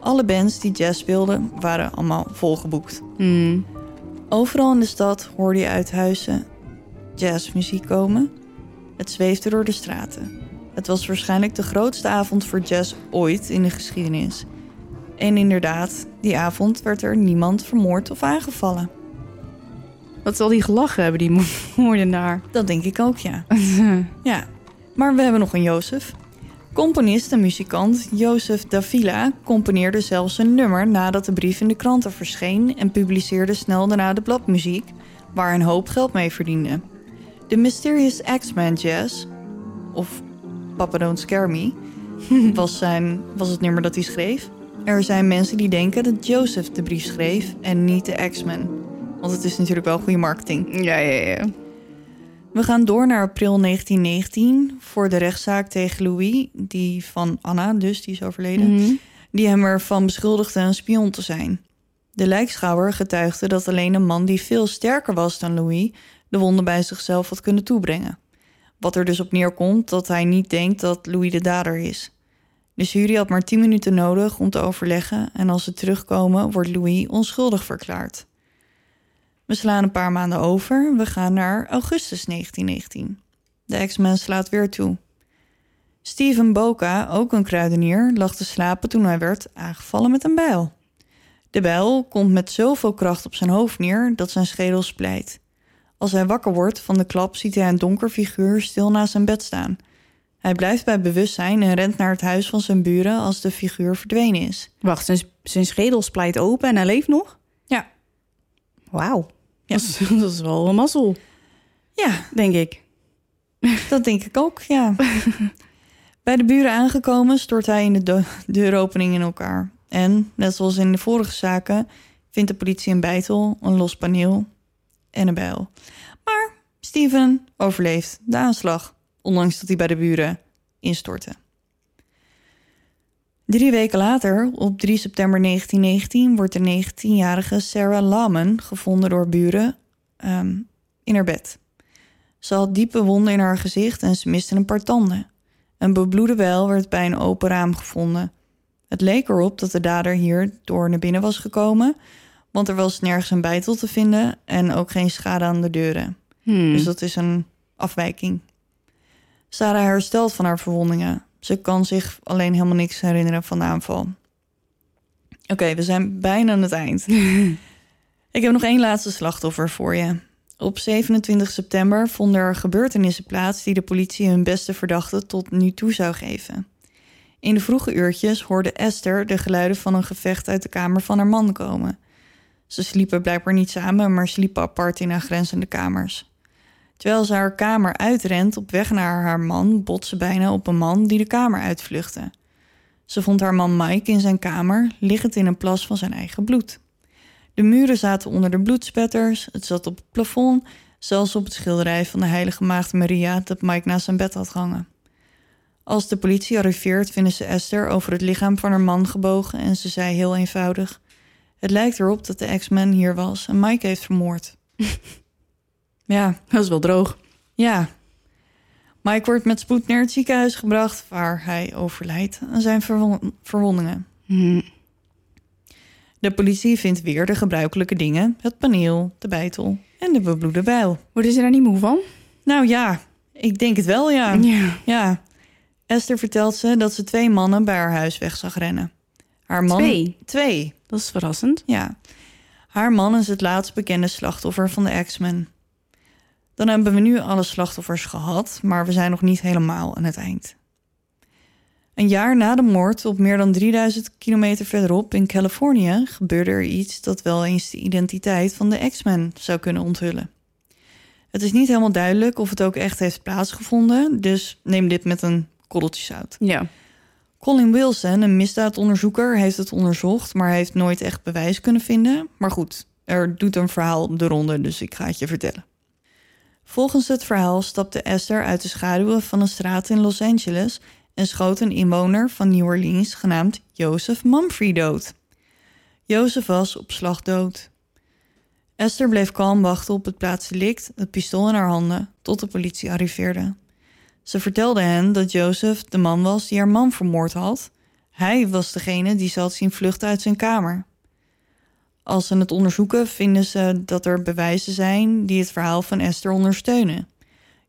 Alle bands die jazz speelden waren allemaal volgeboekt. Hmm. Overal in de stad hoorde je uit huizen jazzmuziek komen. Het zweefde door de straten. Het was waarschijnlijk de grootste avond voor jazz ooit in de geschiedenis. En inderdaad, die avond werd er niemand vermoord of aangevallen. Wat zal die gelachen hebben, die mo- moordenaar? Dat denk ik ook, ja. ja, maar we hebben nog een Jozef. Componist en muzikant Jozef Davila componeerde zelfs een nummer nadat de brief in de kranten verscheen en publiceerde snel daarna de bladmuziek, waar een hoop geld mee verdiende. De Mysterious X-Men Jazz, of Papa Don't Scare Me, was, zijn, was het nummer dat hij schreef. Er zijn mensen die denken dat Joseph de brief schreef en niet de X-Men. Want het is natuurlijk wel goede marketing. Ja, ja, ja. We gaan door naar april 1919 voor de rechtszaak tegen Louis, die van Anna, dus die is overleden, Mhm. die hem ervan beschuldigde een spion te zijn. De lijkschouwer getuigde dat alleen een man die veel sterker was dan Louis de wonden bij zichzelf had kunnen toebrengen. Wat er dus op neerkomt dat hij niet denkt dat Louis de dader is. De jury had maar 10 minuten nodig om te overleggen en als ze terugkomen wordt Louis onschuldig verklaard. We slaan een paar maanden over. We gaan naar augustus 1919. De ex-man slaat weer toe. Steven Boca, ook een kruidenier, lag te slapen toen hij werd aangevallen met een bijl. De bijl komt met zoveel kracht op zijn hoofd neer dat zijn schedel splijt. Als hij wakker wordt van de klap, ziet hij een donker figuur stil naast zijn bed staan. Hij blijft bij bewustzijn en rent naar het huis van zijn buren als de figuur verdwenen is. Wacht, zijn, zijn schedel splijt open en hij leeft nog? Ja. Wauw. Ja. Dat, is, dat is wel een mazzel, Ja, denk ik. dat denk ik ook, ja. Bij de buren aangekomen stort hij in de deuropening in elkaar. En, net zoals in de vorige zaken, vindt de politie een bijtel, een los paneel en een bijl. Maar Steven overleeft de aanslag, ondanks dat hij bij de buren instortte. Drie weken later, op 3 september 1919, wordt de 19-jarige Sarah Laman gevonden door buren ehm, in haar bed. Ze had diepe wonden in haar gezicht en ze miste een paar tanden. Een bebloede bijl werd bij een open raam gevonden. Het leek erop dat de dader hier door naar binnen was gekomen, want er was nergens een bijtel te vinden en ook geen schade aan de deuren. Hmm. Dus dat is een afwijking. Sarah herstelt van haar verwondingen. Ze kan zich alleen helemaal niks herinneren van de aanval. Oké, we zijn bijna aan het eind. Ik heb nog één laatste slachtoffer voor je. Op 27 september vonden er gebeurtenissen plaats die de politie hun beste verdachte tot nu toe zou geven. In de vroege uurtjes hoorde Esther de geluiden van een gevecht uit de kamer van haar man komen. Ze sliepen blijkbaar niet samen, maar sliepen apart in aangrenzende kamers. Terwijl ze haar kamer uitrent op weg naar haar man, botst ze bijna op een man die de kamer uitvluchtte. Ze vond haar man Mike in zijn kamer, liggend in een plas van zijn eigen bloed. De muren zaten onder de bloedspetters, het zat op het plafond, zelfs op het schilderij van de heilige maagd Maria dat Mike naast zijn bed had gehangen. Als de politie arriveert, vinden ze Esther over het lichaam van haar man gebogen en ze zei heel eenvoudig: Het lijkt erop dat de ex-man hier was en Mike heeft vermoord. ja, Dat is wel droog. ja. Mike wordt met spoed naar het ziekenhuis gebracht, waar hij overlijdt aan zijn verwon- verwondingen. Hmm. De politie vindt weer de gebruikelijke dingen: het paneel, de bijtel en de bebloede bijl. Worden ze daar niet moe van? Nou ja, ik denk het wel, ja. Ja. Ja. Esther vertelt ze dat ze twee mannen bij haar huis weg zag rennen. Haar man... Twee? Twee, Dat is verrassend. ja. Haar man is het laatst bekende slachtoffer van de X-Men. Dan hebben we nu alle slachtoffers gehad, maar we zijn nog niet helemaal aan het eind. Een jaar na de moord op meer dan 3000 kilometer verderop in Californië gebeurde er iets dat wel eens de identiteit van de X-Men zou kunnen onthullen. Het is niet helemaal duidelijk of het ook echt heeft plaatsgevonden, dus neem dit met een korreltje zout. Ja. Colin Wilson, een misdaadonderzoeker, heeft het onderzocht, maar heeft nooit echt bewijs kunnen vinden. Maar goed, er doet een verhaal de ronde, dus ik ga het je vertellen. Volgens het verhaal stapte Esther uit de schaduwen van een straat in Los Angeles en schoot een inwoner van New Orleans genaamd Joseph Mumphrey dood. Joseph was op slag dood. Esther bleef kalm wachten op het plaatsdelict, het pistool in haar handen, tot de politie arriveerde. Ze vertelde hen dat Joseph de man was die haar man vermoord had. Hij was degene die ze had zien vluchten uit zijn kamer. Als ze het onderzoeken, vinden ze dat er bewijzen zijn die het verhaal van Esther ondersteunen.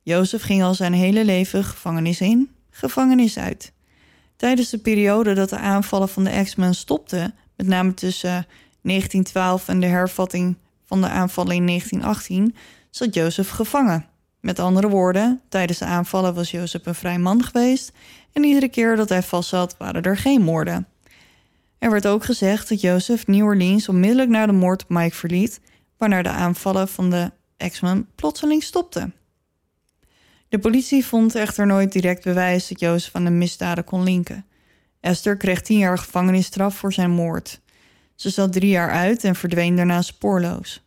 Joseph ging al zijn hele leven gevangenis in, gevangenis uit. Tijdens de periode dat de aanvallen van de X-Men stopten, met name tussen 1912 en de hervatting van de aanvallen in 1918, zat Joseph gevangen. Met andere woorden, tijdens de aanvallen was Jozef een vrij man geweest en iedere keer dat hij vastzat waren er geen moorden. Er werd ook gezegd dat Jozef New Orleans onmiddellijk na de moord op Mike verliet, waarna de aanvallen van de X-Men plotseling stopten. De politie vond echter nooit direct bewijs dat Jozef aan de misdaden kon linken. Esther kreeg tien jaar gevangenisstraf voor zijn moord. Ze zat drie jaar uit en verdween daarna spoorloos.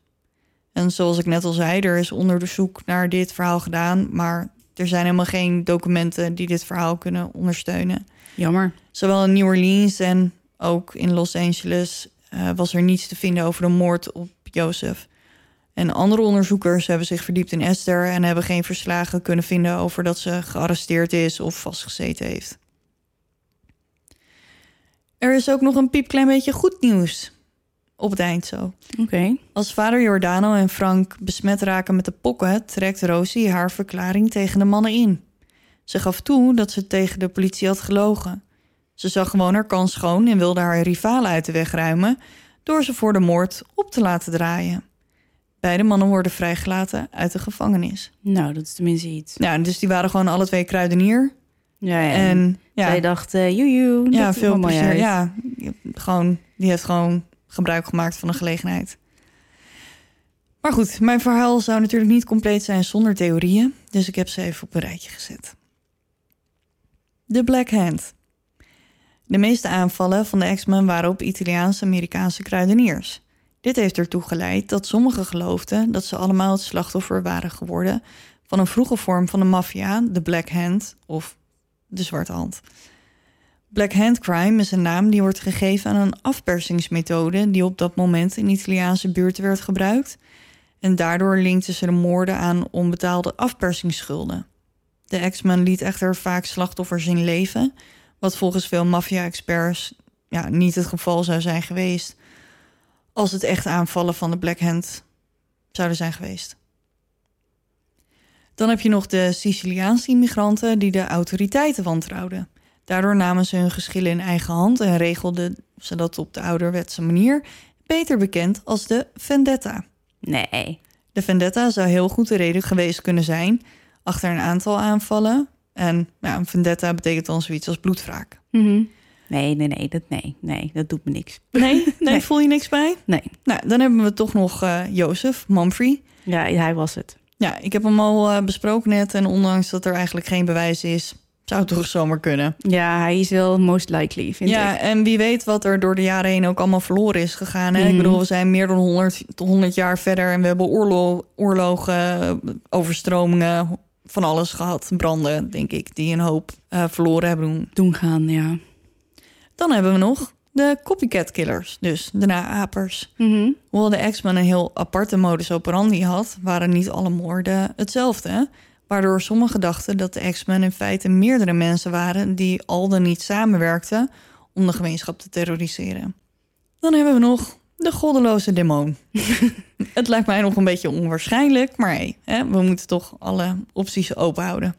En zoals ik net al zei, er is onderzoek naar dit verhaal gedaan, maar er zijn helemaal geen documenten die dit verhaal kunnen ondersteunen. Jammer. Zowel in New Orleans en ook in Los Angeles eh, was er niets te vinden over de moord op Jozef. En andere onderzoekers hebben zich verdiept in Esther en hebben geen verslagen kunnen vinden over dat ze gearresteerd is of vastgezeten heeft. Er is ook nog een piepklein beetje goed nieuws. op het eind zo. Oké. Als vader Jordano en Frank besmet raken met de pokken, trekt Rosie haar verklaring tegen de mannen in. Ze gaf toe dat ze tegen de politie had gelogen. Ze zag gewoon haar kans schoon en wilde haar rivalen uit de weg ruimen door ze voor de moord op te laten draaien. Beide mannen worden vrijgelaten uit de gevangenis. Nou, dat is tenminste iets. Ja, dus die waren gewoon alle twee kruidenier. Ja, ja. En ja, zij dacht, uh, joejoe. ja veel plezier. Ja, gewoon, die heeft gewoon gebruik gemaakt van de gelegenheid. Maar goed, mijn verhaal zou natuurlijk niet compleet zijn zonder theorieën. Dus ik heb ze even op een rijtje gezet. De Black Hand. De meeste aanvallen van de X-Men waren op Italiaanse-Amerikaanse kruideniers. Dit heeft ertoe geleid dat sommigen geloofden dat ze allemaal het slachtoffer waren geworden van een vroege vorm van de maffia, de Black Hand of de Zwarte Hand. Black Hand Crime is een naam die wordt gegeven aan een afpersingsmethode die op dat moment in Italiaanse buurten werd gebruikt. En daardoor linkten ze de moorden aan onbetaalde afpersingsschulden. De X-Men liet echter vaak slachtoffers in leven, wat volgens veel maffia-experts ja, niet het geval zou zijn geweest als het echt aanvallen van de Black Hand zouden zijn geweest. Dan heb je nog de Siciliaanse immigranten die de autoriteiten wantrouwden. Daardoor namen ze hun geschillen in eigen hand en regelden ze dat op de ouderwetse manier, beter bekend als de vendetta. Nee. De vendetta zou heel goed de reden geweest kunnen zijn achter een aantal aanvallen. En ja, een vendetta betekent dan zoiets als bloedwraak. Mhm. Nee, nee, nee, dat, nee, nee, dat doet me niks. Nee, nee, Nee. voel je niks bij? Nee. Nou, dan hebben we toch nog eh Jozef Mumfrey. Ja, hij was het. Ja, ik heb hem al eh, besproken net. En ondanks dat er eigenlijk geen bewijs is, zou het toch zomaar kunnen. Ja, hij is wel most likely, vind ja, ik. en wie weet wat er door de jaren heen ook allemaal verloren is gegaan. Hè? Ik Mhm. bedoel, we zijn meer dan 100, tot 100 jaar verder en we hebben oorlo oorlogen, overstromingen, van alles gehad. Branden, denk ik, die een hoop eh, verloren hebben doen. Doen gaan, ja. Dan hebben we nog de copycat killers, dus de naapers. Mhm. Hoewel de X-Men een heel aparte modus operandi had, waren niet alle moorden hetzelfde. Waardoor sommigen dachten dat de X-Men in feite meerdere mensen waren die al dan niet samenwerkten om de gemeenschap te terroriseren. Dan hebben we nog de goddeloze demon. Het lijkt mij nog een beetje onwaarschijnlijk, maar hey, hè, we moeten toch alle opties open houden.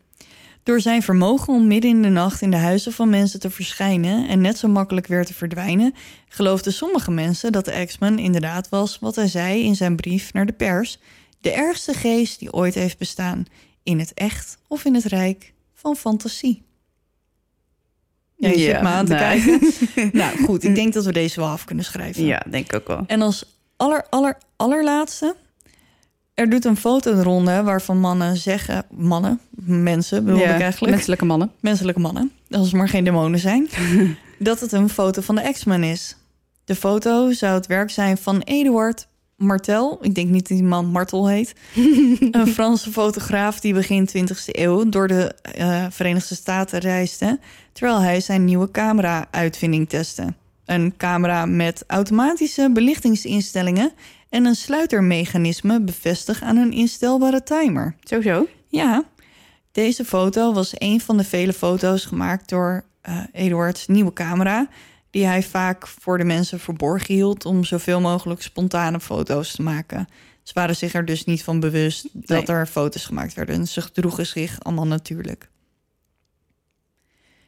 Door zijn vermogen om midden in de nacht in de huizen van mensen te verschijnen en net zo makkelijk weer te verdwijnen, geloofden sommige mensen dat de X-Men inderdaad was wat hij zei in zijn brief naar de pers: de ergste geest die ooit heeft bestaan, in het echt of in het rijk van fantasie. Ja, je zit me aan te nee. kijken. nou goed, ik denk dat we deze wel af kunnen schrijven. Ja, denk ik ook wel. En als aller, aller, allerlaatste... Er doet een foto de ronde waarvan mannen zeggen... Mannen, mensen bedoel ik eigenlijk. Menselijke mannen. Menselijke mannen, als het maar geen demonen zijn. dat het een foto van de X-Men is. De foto zou het werk zijn van Eduard Martel. Ik denk niet dat die man Martel heet. een Franse fotograaf die begin 20e eeuw... door de eh, Verenigde Staten reisde... terwijl hij zijn nieuwe camera-uitvinding testte. Een camera met automatische belichtingsinstellingen... en een sluitermechanisme bevestigd aan een instelbare timer. Sowieso. Ja, deze foto was een van de vele foto's gemaakt door eh Eduards nieuwe camera... die hij vaak voor de mensen verborgen hield... om zoveel mogelijk spontane foto's te maken. Ze waren zich er dus niet van bewust dat er foto's gemaakt werden. Ze gedroegen zich allemaal natuurlijk.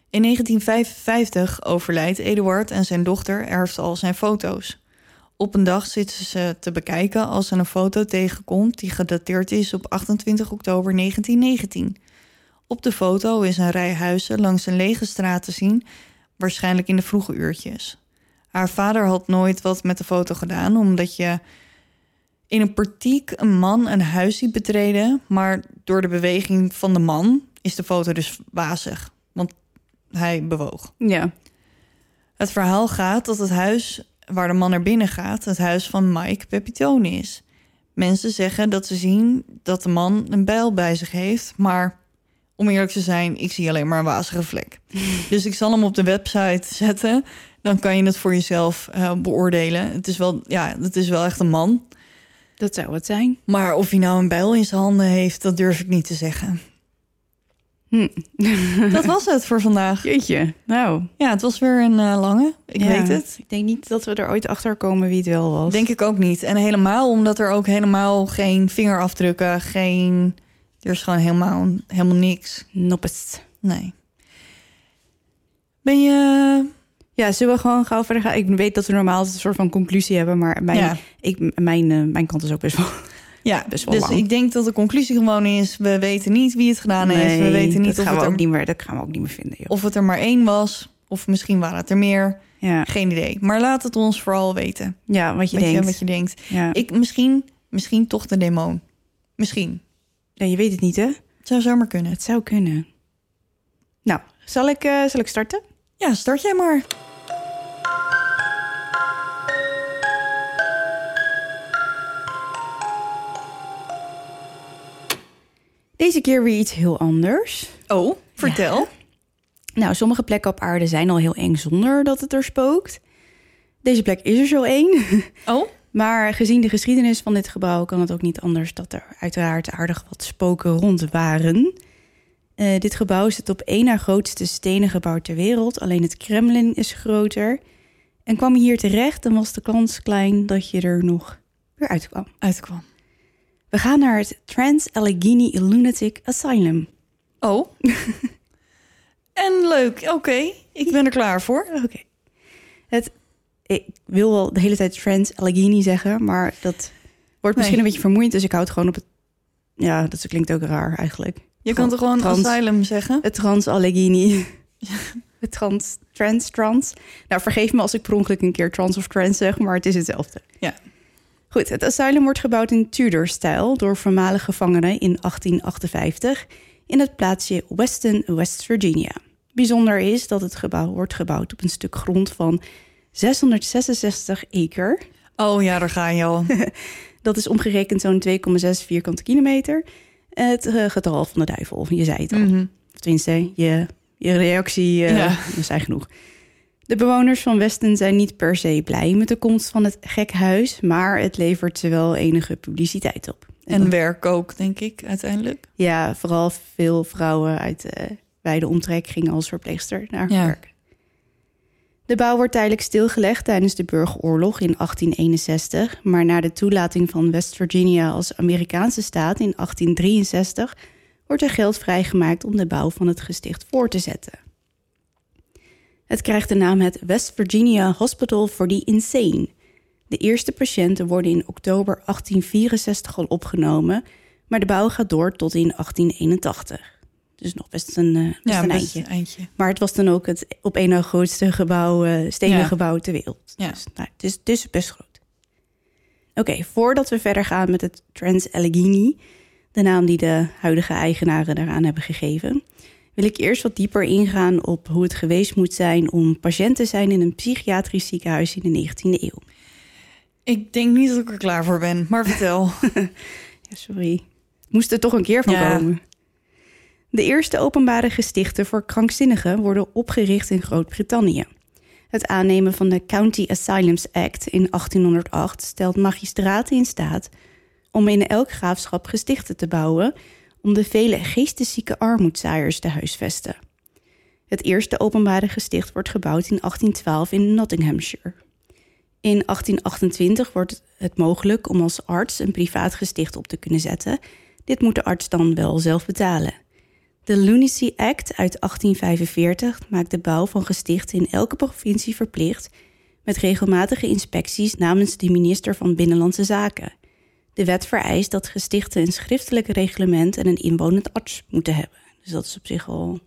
In 1955 overlijdt Eduard en zijn dochter erft al zijn foto's. Op een dag zitten ze te bekijken als ze een foto tegenkomt die gedateerd is op 28 oktober 1919. Op de foto is een rij huizen langs een lege straat te zien, waarschijnlijk in de vroege uurtjes. Haar vader had nooit wat met de foto gedaan, omdat je in een portiek een man een huis ziet betreden, maar door de beweging van de man is de foto dus wazig, want hij bewoog. Ja. Het verhaal gaat dat het huis waar de man naar binnen gaat, het huis van Mike Pepitone is. Mensen zeggen dat ze zien dat de man een bijl bij zich heeft, maar om eerlijk te zijn, ik zie alleen maar een wazige vlek. dus ik zal hem op de website zetten. Dan kan je het voor jezelf eh, beoordelen. Het is wel, ja, het is wel echt een man. Dat zou het zijn. Maar of hij nou een bijl in zijn handen heeft, dat durf ik niet te zeggen. Hm. Dat was het voor vandaag. Jeetje, nou. Ja, het was weer een eh, lange. Ik ja, weet het. Ik denk niet dat we er ooit achter komen wie het wel was. Denk ik ook niet. En helemaal omdat er ook helemaal geen vingerafdrukken, geen... Er is gewoon helemaal, helemaal niks. Noppes. Nee. Ben je... Ja, zullen we gewoon gauw verder gaan? Ik weet dat we normaal een soort van conclusie hebben, maar mijn, Ja. ik, mijn, eh, mijn kant is ook best wel... Ja, Best wel dus lang. ik denk dat de conclusie gewoon is... we weten niet wie het gedaan heeft. We weten niet dat of gaan het, we er, ook niet meer, dat gaan we ook niet meer vinden. Joh. of het er maar één was. Of misschien waren het er meer. Ja, Geen idee. Maar laat het ons vooral weten. ja wat je Weet denkt. wat je denkt. ja. Ik, misschien, misschien toch de demon. Misschien. Ja, je weet het niet, hè? Het zou zomaar kunnen. Het zou kunnen. Nou, zal ik, eh, zal ik starten? Ja, start jij maar. Deze keer weer iets heel anders. Oh, vertel. Nou, sommige plekken op aarde zijn al heel eng zonder dat het er spookt. Deze plek is er zo één. Oh, Maar gezien de geschiedenis van dit gebouw kan het ook niet anders dat er uiteraard aardig wat spoken rond waren. Eh, dit gebouw zit op één na grootste stenen gebouw ter wereld. Alleen het Kremlin is groter. En kwam je hier terecht, dan was de kans klein dat je er nog weer uitkwam. uitkwam. We gaan naar het Trans-Allegheny Lunatic Asylum. Oh. en leuk. Oké, ik ben er klaar voor. Oké. Het, ik wil wel de hele tijd Trans-Allegheny zeggen, maar dat wordt misschien Nee. een beetje vermoeiend. Dus ik houd het gewoon op het... Ja, dat klinkt ook raar eigenlijk. Je kan toch gewoon Trans- asylum zeggen? Het Trans-Allegheny. Het trans, trans, trans. Nou, vergeef me als ik per ongeluk een keer trans of trans zeg, maar het is hetzelfde. Ja. Goed, het asylum wordt gebouwd in Tudor-stijl door voormalige gevangenen in 1858 in het plaatsje Weston, West Virginia. Bijzonder is dat het gebouw wordt gebouwd op een stuk grond van 666 acre. Oh ja, daar ga je al. Dat is omgerekend zo'n 2,6 vierkante kilometer. Het eh, getal van de duivel, je zei het al. Of tenminste, je, je reactie eh Ja. genoeg. De bewoners van Westen zijn niet per se blij met de komst van het gek huis, maar het levert ze wel enige publiciteit op. En werk ook, denk ik, uiteindelijk. ja, vooral veel vrouwen uit de wijde omtrek gingen als verpleegster naar Ja. werk. De bouw wordt tijdelijk stilgelegd tijdens de burgeroorlog in 1861, maar na de toelating van West Virginia als Amerikaanse staat in 1863 wordt er geld vrijgemaakt om de bouw van het gesticht voor te zetten. Het krijgt de naam het West Virginia Hospital for the Insane. De eerste patiënten worden in oktober 1864 al opgenomen, maar de bouw gaat door tot in 1881. Dus nog best een, eh, best Ja, een best eindje. Maar het was dan ook het op één na grootste gebouw, eh, stenen Ja. gebouw ter wereld. Ja. Dus nou, het, is, het is best groot. Oké, voordat we verder gaan met het Trans-Allegheny, de naam die de huidige eigenaren daaraan hebben gegeven, wil ik eerst wat dieper ingaan op hoe het geweest moet zijn om patiënt te zijn in een psychiatrisch ziekenhuis in de 19e eeuw. Ik denk niet dat ik er klaar voor ben, maar vertel. Ja, sorry. Moest er toch een keer van Ja. komen. De eerste openbare gestichten voor krankzinnigen worden opgericht in Groot-Brittannië. Het aannemen van de County Asylums Act in 1808 stelt magistraten in staat om in elk graafschap gestichten te bouwen om de vele geesteszieke armoedzaaiers te huisvesten. Het eerste openbare gesticht wordt gebouwd in 1812 in Nottinghamshire. In 1828 wordt het mogelijk om als arts een privaat gesticht op te kunnen zetten. Dit moet de arts dan wel zelf betalen. De Lunacy Act uit 1845 maakt de bouw van gestichten in elke provincie verplicht met regelmatige inspecties namens de minister van Binnenlandse Zaken. De wet vereist dat gestichten een schriftelijk reglement en een inwonend arts moeten hebben. Dus dat is op zich al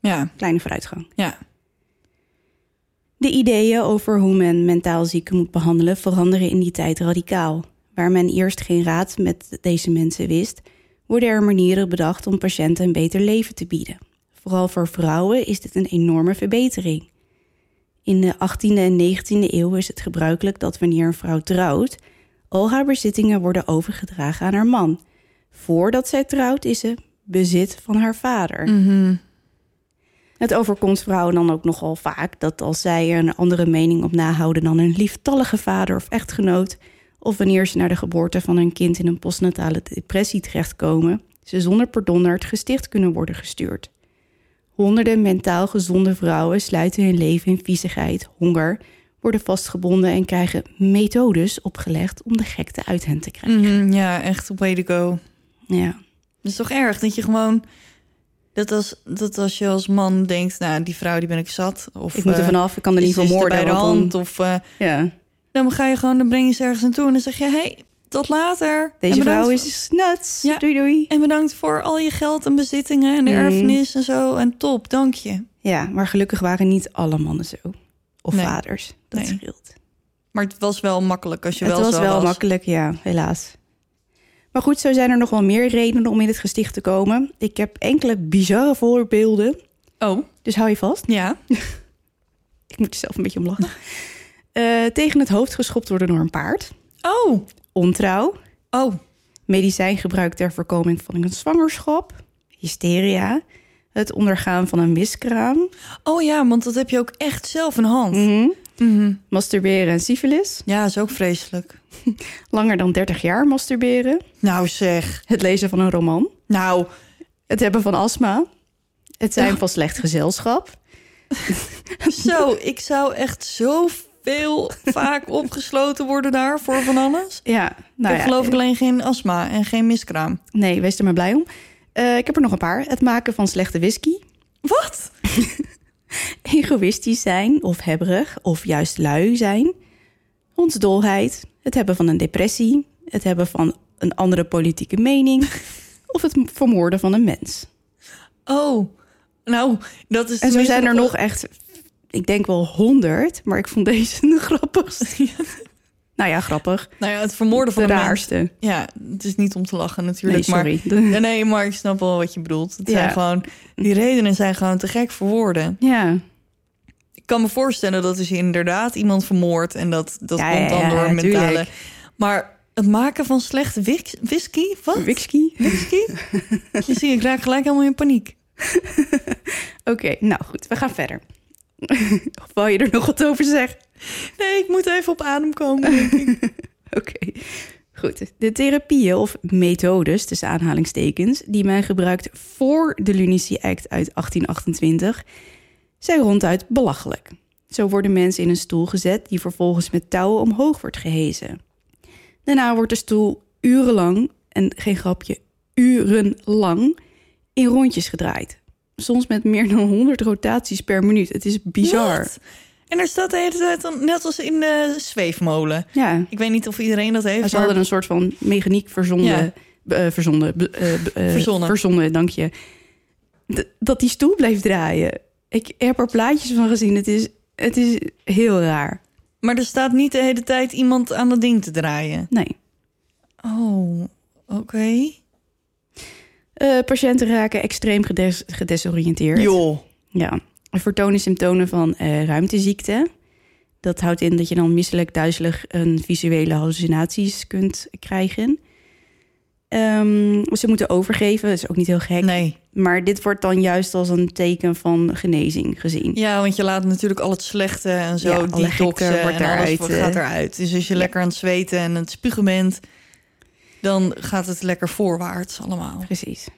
Ja, een kleine vooruitgang. ja. De ideeën over hoe men mentaal zieken moet behandelen veranderen in die tijd radicaal. Waar men eerst geen raad met deze mensen wist, worden er manieren bedacht om patiënten een beter leven te bieden. Vooral voor vrouwen is dit een enorme verbetering. In de 18e en 19e eeuw is het gebruikelijk dat wanneer een vrouw trouwt, al haar bezittingen worden overgedragen aan haar man. Voordat zij trouwt is ze bezit van haar vader. Mhm. Het overkomt vrouwen dan ook nogal vaak dat als zij er een andere mening op nahouden dan hun lieftallige vader of echtgenoot, of wanneer ze naar de geboorte van hun kind in een postnatale depressie terechtkomen, ze zonder pardon naar het gesticht kunnen worden gestuurd. Honderden mentaal gezonde vrouwen sluiten hun leven in viezigheid, honger, worden vastgebonden en krijgen methodes opgelegd om de gekte uit hen te krijgen. Mhm, ja, echt way to go. Ja. Het is toch erg dat je gewoon... Dat als, dat als je als man denkt, nou, die vrouw die ben ik zat. Of, Ik moet er eh, vanaf, ik kan er niet van moorden. bij de dan- hand. Of eh, ja. Dan ga je gewoon, dan breng je ze ergens naartoe. En dan zeg je, hey, tot later. Deze vrouw is nuts. Ja. Doei doei. En bedankt voor al je geld en bezittingen en de erfenis en zo. En top, dank je. Ja, maar gelukkig waren niet alle mannen zo. Of Nee. vaders. Dat Nee. scheelt. Maar het was wel makkelijk als je het wel was zo wel was. makkelijk, ja, helaas. Maar goed, zo zijn er nog wel meer redenen om in het gesticht te komen. Ik heb enkele bizarre voorbeelden. Oh, Dus hou je vast. ja. Ik moet er zelf een beetje om lachen. Eh, tegen het hoofd geschopt worden door een paard. Oh, Ontrouw. oh. Medicijngebruik ter voorkoming van een zwangerschap. Hysteria. Het ondergaan van een miskraam. Oh ja, want dat heb je ook echt zelf in hand. Mhm. Masturberen en syfilis. Ja, is ook vreselijk. Langer dan 30 jaar masturberen. Nou zeg. Het lezen van een roman. Nou, Het hebben van astma. Het zijn van slecht gezelschap. zo. Ik zou echt zoveel vaak opgesloten worden daar voor van alles. Ja, ik nou heb ja. geloof ik alleen geen astma en geen miskraam. Nee, wees er maar blij om. Eh, ik heb er nog een paar. Het maken van slechte whisky. Wat? Egoïstisch zijn of hebberig of juist lui zijn. Hondsdolheid. Het hebben van een depressie. Het hebben van een andere politieke mening. of het vermoorden van een mens. Oh, nou, dat is En zo zijn er nog echt, ik denk wel honderd. Maar ik vond deze de grappigste. nou ja, grappig. Nou ja, het vermoorden van De mens. raarste. Ja, het is niet om te lachen Nee, natuurlijk. maar sorry. Ja, nee, maar ik snap wel wat je bedoelt. Het Ja. zijn gewoon, die redenen zijn gewoon te gek voor woorden. Ja, Ik kan me voorstellen dat je inderdaad iemand vermoordt... en dat, dat Ja, komt dan ja, door ja, mentale... tuurlijk. Maar het maken van slechte whisky? Wat? whisky. Whisky? je ziet, ik raak gelijk helemaal in paniek. Oké, nou goed, we gaan verder. of wou je er nog wat over zeggen? Nee, ik moet even op adem komen. Oké, goed. De therapieën of methodes, tussen aanhalingstekens, die men gebruikt voor de Lunacy Act uit 1828, zijn ronduit belachelijk. Zo worden mensen in een stoel gezet die vervolgens met touwen omhoog wordt gehezen. Daarna wordt de stoel urenlang, en geen grapje, urenlang, in rondjes gedraaid. Soms met meer dan 100 rotaties per minuut. Het is bizar. En er staat de hele tijd dan, net als in de zweefmolen. Ja, Ik weet niet of iedereen dat heeft. ze maar- hadden een soort van mechaniek verzonden. Ja. eh, verzonden. eh, eh, Verzonnen. Verzonnen, dank je. D- dat die stoel bleef draaien. Ik heb er plaatjes van gezien. Het is, het is heel raar. Maar er staat niet de hele tijd iemand aan dat ding te draaien. Nee. Oh, oké. Eh, patiënten raken extreem gedes- gedesoriënteerd. Joh. Ja. Er vertonen symptomen van eh, ruimteziekte. Dat houdt in dat je dan misselijk, duizelig en visuele hallucinaties kunt krijgen. Ehm, ze moeten overgeven, dat is ook niet heel gek. Nee. Maar dit wordt dan juist als een teken van genezing gezien. Ja, want je laat natuurlijk al het slechte en zo, Ja, die detoxen wordt en eruit, gaat eruit. Dus als je lekker aan het zweten en het spugen bent, dan gaat het lekker voorwaarts allemaal. Precies.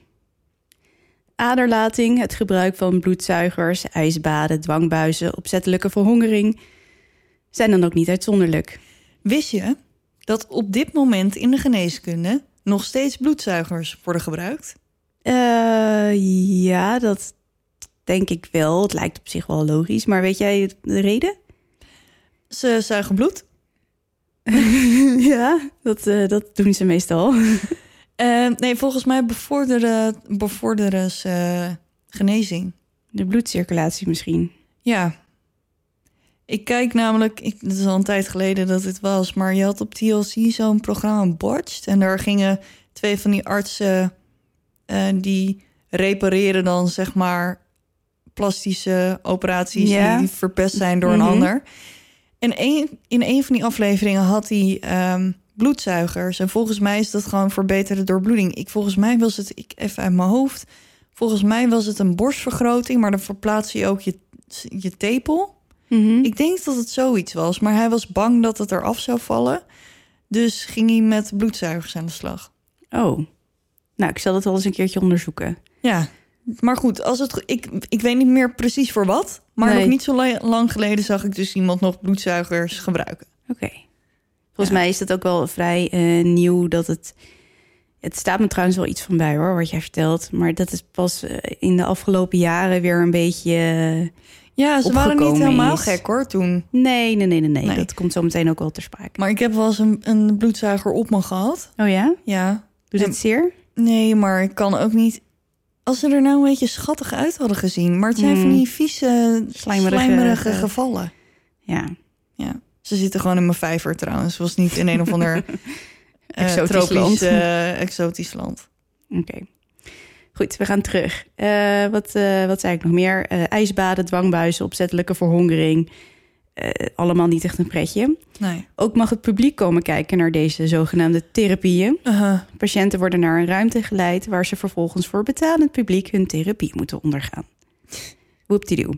Aderlating, het gebruik van bloedzuigers, ijsbaden, dwangbuizen, opzettelijke verhongering zijn dan ook niet uitzonderlijk. Wist je dat op dit moment in de geneeskunde nog steeds bloedzuigers worden gebruikt? Eh, ja, dat denk ik wel. Het lijkt op zich wel logisch, maar weet jij de reden? Ze zuigen bloed. ja, dat, eh, dat doen ze meestal. Eh, nee, volgens mij bevorderen, bevorderen ze genezing. De bloedcirculatie misschien. Ja. Ik kijk namelijk, ik, het is al een tijd geleden dat het was, maar je had op TLC zo'n programma Botched. En daar gingen twee van die artsen, eh, die repareren dan zeg maar plastische operaties Ja. die verpest zijn door een Mhm. ander. En een, in een van die afleveringen had hij ehm, bloedzuigers. En volgens mij is dat gewoon verbeterde doorbloeding. Ik, volgens mij was het, ik even uit mijn hoofd, volgens mij was het een borstvergroting, maar dan verplaats je ook je, je tepel. Mhm. Ik denk dat het zoiets was, maar hij was bang dat het eraf zou vallen. Dus ging hij met bloedzuigers aan de slag. Oh, Nou, ik zal dat wel eens een keertje onderzoeken. Ja, maar goed, als het, ik, ik weet niet meer precies voor wat. Maar Nee. nog niet zo la- lang geleden zag ik dus iemand nog bloedzuigers gebruiken. Oké. Volgens Ja. mij is dat ook wel vrij eh, nieuw dat het... Het staat me trouwens wel iets van bij hoor, wat jij vertelt. Maar dat is pas eh, in de afgelopen jaren weer een beetje... Ja, ze waren niet helemaal is. gek hoor toen. Nee, nee, nee, nee, nee. Nee. Dat komt zo meteen ook wel ter sprake. Maar ik heb wel eens een, een bloedzuiger op me gehad. Oh ja? Ja. Doet En- het zeer? Nee, maar ik kan ook niet... Als ze er nou een beetje schattig uit hadden gezien. Maar het zijn van die vieze, Slijmerige- slijmerige, gevallen. Ja. Ja. Ze zitten gewoon in mijn vijver trouwens. Het was niet in een of ander eh, Exotisch land. eh, exotisch land. Oké. Goed, we gaan terug. Eh, wat, eh, wat zei ik nog meer? Eh, ijsbaden, dwangbuizen, opzettelijke verhongering. Eh, allemaal niet echt een pretje. Nee. Ook mag het publiek komen kijken naar deze zogenaamde therapieën. Uh-huh. Patiënten worden naar een ruimte geleid... waar ze vervolgens voor betalend publiek hun therapie moeten ondergaan. Whoop-de-doo.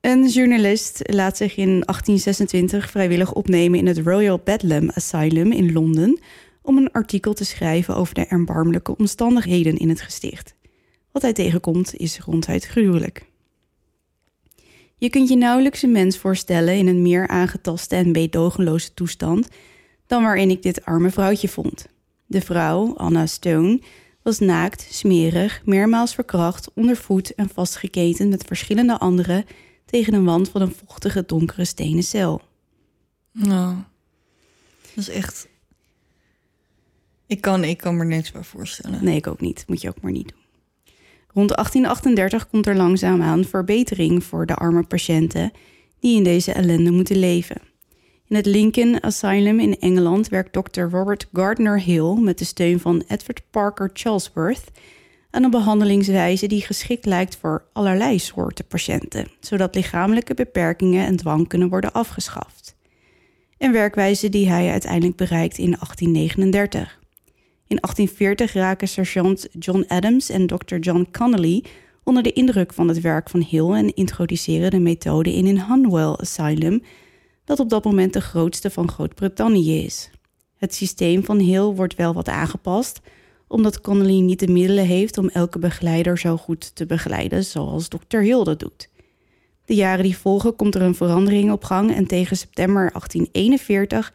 Een journalist laat zich in 1826 vrijwillig opnemen in het Royal Bedlam Asylum in Londen om een artikel te schrijven over de erbarmelijke omstandigheden in het gesticht. Wat hij tegenkomt is ronduit gruwelijk. Je kunt je nauwelijks een mens voorstellen in een meer aangetaste en meedogenloze toestand dan waarin ik dit arme vrouwtje vond. De vrouw, Anna Stone, was naakt, smerig, meermaals verkracht, ondervoed en vastgeketend met verschillende anderen tegen een wand van een vochtige, donkere stenen cel. Nou, dat is echt... Ik kan, ik kan me er niks bij voorstellen. Nee, ik ook niet. Moet je ook maar niet doen. Rond 1838 komt er langzaamaan verbetering voor de arme patiënten die in deze ellende moeten leven. In het Lincoln Asylum in Engeland werkt Dr. Robert Gardner Hill met de steun van Edward Parker Charlesworth aan een behandelingswijze die geschikt lijkt voor allerlei soorten patiënten, zodat lichamelijke beperkingen en dwang kunnen worden afgeschaft. Een werkwijze die hij uiteindelijk bereikt in 1839. In 1840 raken sergeant John Adams en Dr. John Connolly onder de indruk van het werk van Hill en introduceren de methode in een Hanwell Asylum, dat op dat moment de grootste van Groot-Brittannië is. Het systeem van Hill wordt wel wat aangepast, omdat Connolly niet de middelen heeft om elke begeleider zo goed te begeleiden zoals Dr. Hill dat doet. De jaren die volgen komt er een verandering op gang en tegen september 1841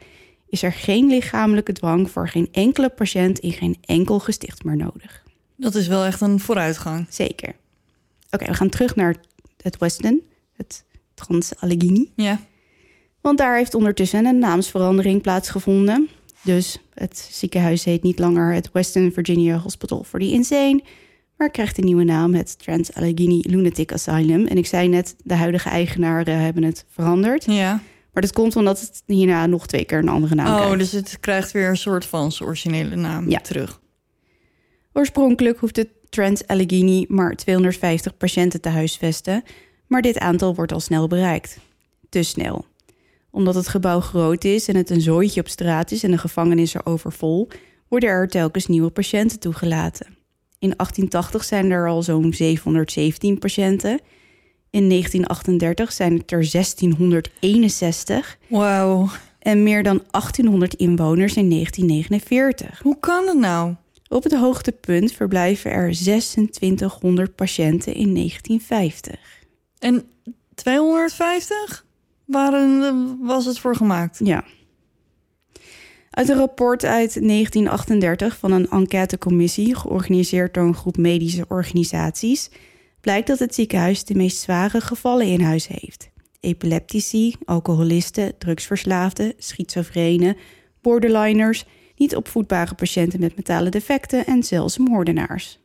is er geen lichamelijke dwang voor geen enkele patiënt in geen enkel gesticht meer nodig. Dat is wel echt een vooruitgang. Zeker. Oké, we gaan terug naar het Weston, het Trans-Allegheny. Ja. Want daar heeft ondertussen een naamsverandering plaatsgevonden. Dus het ziekenhuis heet niet langer het Western Virginia Hospital for the Insane, maar krijgt een nieuwe naam, het Trans-Allegheny Lunatic Asylum. En ik zei net, de huidige eigenaren hebben het veranderd. Ja. Maar dat komt omdat het hierna nog twee keer een andere naam Oh, krijgt. dus het krijgt weer een soort van zijn originele naam Ja. terug. Oorspronkelijk hoeft het Trans-Allegheny maar 250 patiënten te huisvesten, maar dit aantal wordt al snel bereikt. Te snel. Omdat het gebouw groot is en het een zooitje op straat is en de gevangenis er overvol, worden er telkens nieuwe patiënten toegelaten. In 1880 zijn er al zo'n 717 patiënten. In 1938 zijn het er 1661 Wauw. en meer dan 1800 inwoners in 1949. Hoe kan het nou? Op het hoogtepunt verblijven er 2600 patiënten in 1950. En 250 waren, was het voor gemaakt? Ja. Uit een rapport uit 1938 van een enquêtecommissie, georganiseerd door een groep medische organisaties, blijkt dat het ziekenhuis de meest zware gevallen in huis heeft. Epileptici, alcoholisten, drugsverslaafden, schizofrenen, borderliners, niet opvoedbare patiënten met mentale defecten en zelfs moordenaars.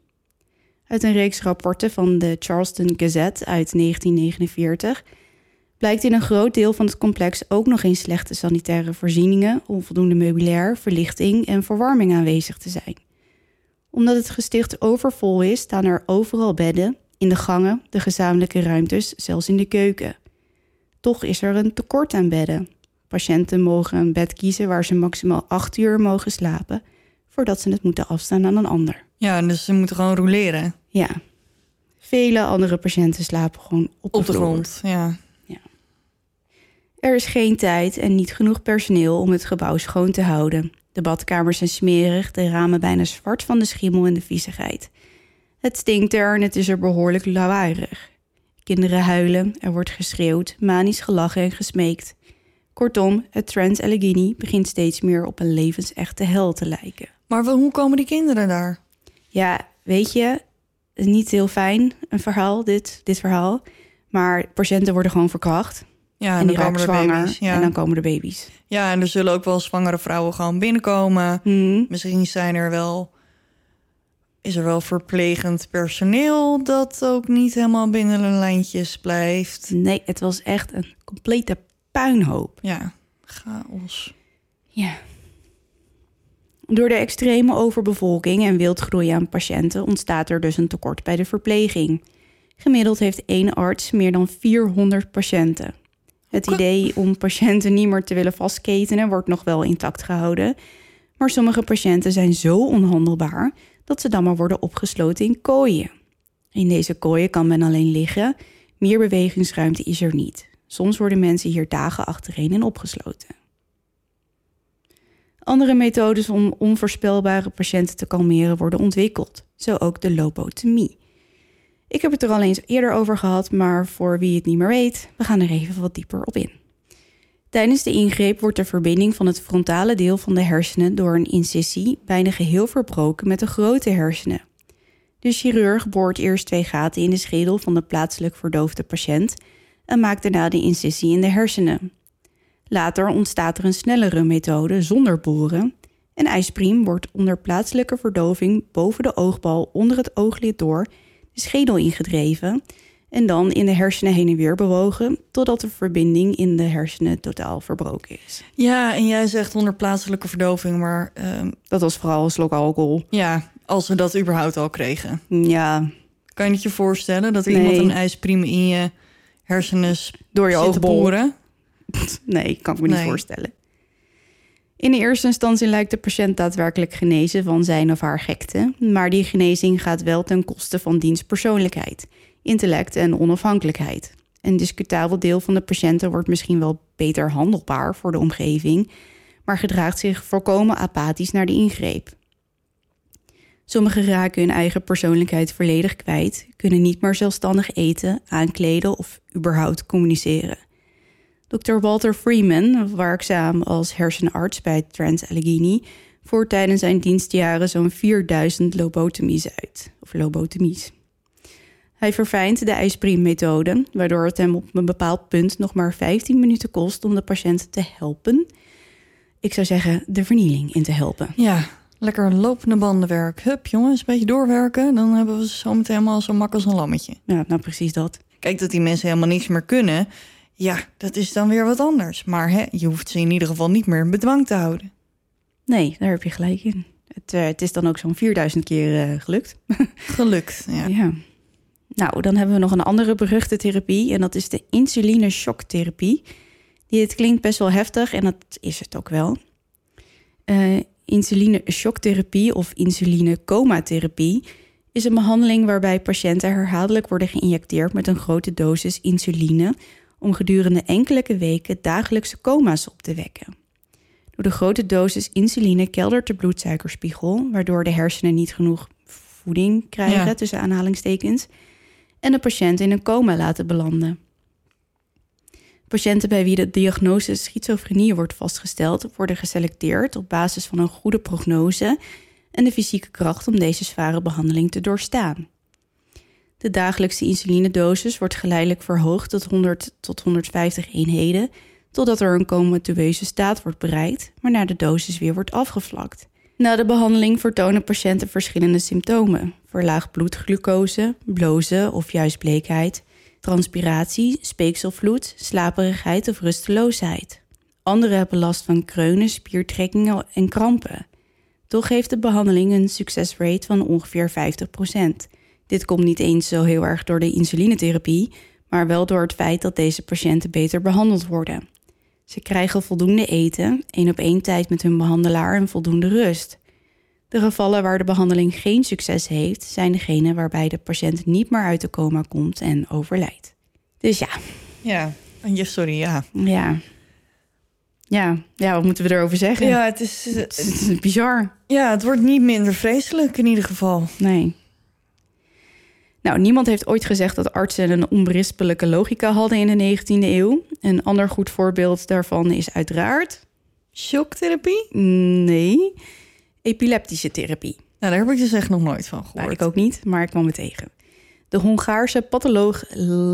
Uit een reeks rapporten van de Charleston Gazette uit 1949 blijkt in een groot deel van het complex ook nog eens slechte sanitaire voorzieningen, onvoldoende meubilair, verlichting en verwarming aanwezig te zijn. Omdat het gesticht overvol is, staan er overal bedden, in de gangen, de gezamenlijke ruimtes, zelfs in de keuken. Toch is er een tekort aan bedden. Patiënten mogen een bed kiezen waar ze maximaal acht uur mogen slapen, voordat ze het moeten afstaan aan een ander. Ja, dus ze moeten gewoon roleren. Ja. Vele andere patiënten slapen gewoon op, Op de vloer. grond, ja. Er is geen tijd en niet genoeg personeel om het gebouw schoon te houden. De badkamers zijn smerig, de ramen bijna zwart van de schimmel en de viezigheid. Het stinkt er en het is er behoorlijk lawaaierig. Kinderen huilen, er wordt geschreeuwd, manisch gelachen en gesmeekt. Kortom, het Trans Allegheny begint steeds meer op een levensechte hel te lijken. Maar hoe komen die kinderen daar? Ja, weet je, het is niet heel fijn, een verhaal, dit, dit verhaal. Maar patiënten worden gewoon verkracht. Ja, en die dan komen er zwanger. baby's. Ja. En dan komen de baby's. ja, en er zullen ook wel zwangere vrouwen gewoon binnenkomen. Hmm. Misschien zijn er wel... Is er wel verplegend personeel dat ook niet helemaal binnen de lijntjes blijft? Nee, het was echt een complete puinhoop. Ja, chaos. Ja. Door de extreme overbevolking en wildgroei aan patiënten ontstaat er dus een tekort bij de verpleging. Gemiddeld heeft één arts meer dan 400 patiënten. Het idee om patiënten niet meer te willen vastketenen wordt nog wel intact gehouden. Maar sommige patiënten zijn zo onhandelbaar dat ze dan maar worden opgesloten in kooien. In deze kooien kan men alleen liggen, meer bewegingsruimte is er niet. Soms worden mensen hier dagen achtereen in opgesloten. Andere methodes om onvoorspelbare patiënten te kalmeren worden ontwikkeld, zo ook de lobotomie. Ik heb het er al eens eerder over gehad, maar voor wie het niet meer weet, we gaan er even wat dieper op in. Tijdens de ingreep wordt de verbinding van het frontale deel van de hersenen door een incisie bijna geheel verbroken met de grote hersenen. De chirurg boort eerst twee gaten in de schedel van de plaatselijk verdoofde patiënt en maakt daarna de incisie in de hersenen. Later ontstaat er een snellere methode zonder boren. Een ijspriem wordt onder plaatselijke verdoving boven de oogbal onder het ooglid door de schedel ingedreven en dan in de hersenen heen en weer bewogen totdat de verbinding in de hersenen totaal verbroken is. Ja, en jij zegt onder plaatselijke verdoving, maar ehm, Dat was vooral een slok alcohol. ja, als we dat überhaupt al kregen. Ja, Kan je het je voorstellen dat Nee. iemand een ijspriem in je hersenen door je oogbol. boren? Nee, kan ik me niet voorstellen. In de eerste instantie lijkt de patiënt daadwerkelijk genezen van zijn of haar gekte, maar die genezing gaat wel ten koste van diens persoonlijkheid, intellect en onafhankelijkheid. Een discutabel deel van de patiënten wordt misschien wel beter handelbaar voor de omgeving, maar gedraagt zich volkomen apathisch naar de ingreep. Sommigen raken hun eigen persoonlijkheid volledig kwijt, kunnen niet meer zelfstandig eten, aankleden of überhaupt communiceren. Dr. Walter Freeman, werkzaam als hersenarts bij Trans Allegheny, voert tijdens zijn dienstjaren zo'n 4000 lobotomies uit. Of lobotomies. Hij verfijnt de ijspriemmethode, waardoor het hem op een bepaald punt nog maar 15 minuten kost om de patiënt te helpen. Ik zou zeggen, de vernieling in te helpen. Ja, lekker lopende bandenwerk. Hup, jongens, een beetje doorwerken. Dan hebben we zo meteen helemaal zo mak als een lammetje. Ja, nou precies dat. Kijk, dat die mensen helemaal niks meer kunnen. Ja, dat is dan weer wat anders. Maar hè, je hoeft ze in ieder geval niet meer in bedwang te houden. Nee, daar heb je gelijk in. Het, eh, het is dan ook zo'n 4000 keer eh, gelukt. Gelukt, ja. Ja. Nou, dan hebben we nog een andere beruchte therapie en dat is de insuline-shocktherapie. Die het klinkt best wel heftig en dat is het ook wel. Eh insuline-shocktherapie of insuline-comatherapie is een behandeling waarbij patiënten herhaaldelijk worden geïnjecteerd met een grote dosis insuline om gedurende enkele weken dagelijkse coma's op te wekken. Door de grote dosis insuline keldert de bloedsuikerspiegel, waardoor de hersenen niet genoeg voeding krijgen, Ja. tussen aanhalingstekens, en de patiënt in een coma laten belanden. Patiënten bij wie de diagnose schizofrenie wordt vastgesteld, worden geselecteerd op basis van een goede prognose en de fysieke kracht om deze zware behandeling te doorstaan. De dagelijkse insulinedosis wordt geleidelijk verhoogd tot 100 tot 150 eenheden, totdat er een comatueuze staat wordt bereikt, waarna de dosis weer wordt afgevlakt. Na de behandeling vertonen patiënten verschillende symptomen: verlaagd bloedglucose, blozen of juist bleekheid, transpiratie, speekselvloed, slaperigheid of rusteloosheid. Anderen hebben last van kreunen, spiertrekkingen en krampen. Toch heeft de behandeling een succesrate van ongeveer 50%. Dit komt niet eens zo heel erg door de insulinetherapie, maar wel door het feit dat deze patiënten beter behandeld worden. Ze krijgen voldoende eten, één op één tijd met hun behandelaar en voldoende rust. De gevallen waar de behandeling geen succes heeft, zijn degene waarbij de patiënt niet meer uit de coma komt en overlijdt. Dus ja, Ja, ja sorry, ja. ja, Ja, ja, wat moeten we erover zeggen? Ja, het is, Het is, het is bizar. ja, het wordt niet minder vreselijk in ieder geval. Nee. Nou, niemand heeft ooit gezegd dat artsen een onberispelijke logica hadden in de 19e eeuw. Een ander goed voorbeeld daarvan is uiteraard... Shocktherapie? Nee, epileptische therapie. Nou, daar heb ik dus echt nog nooit van Nou, gehoord. ik ook niet, maar ik kwam het tegen. De Hongaarse patholoog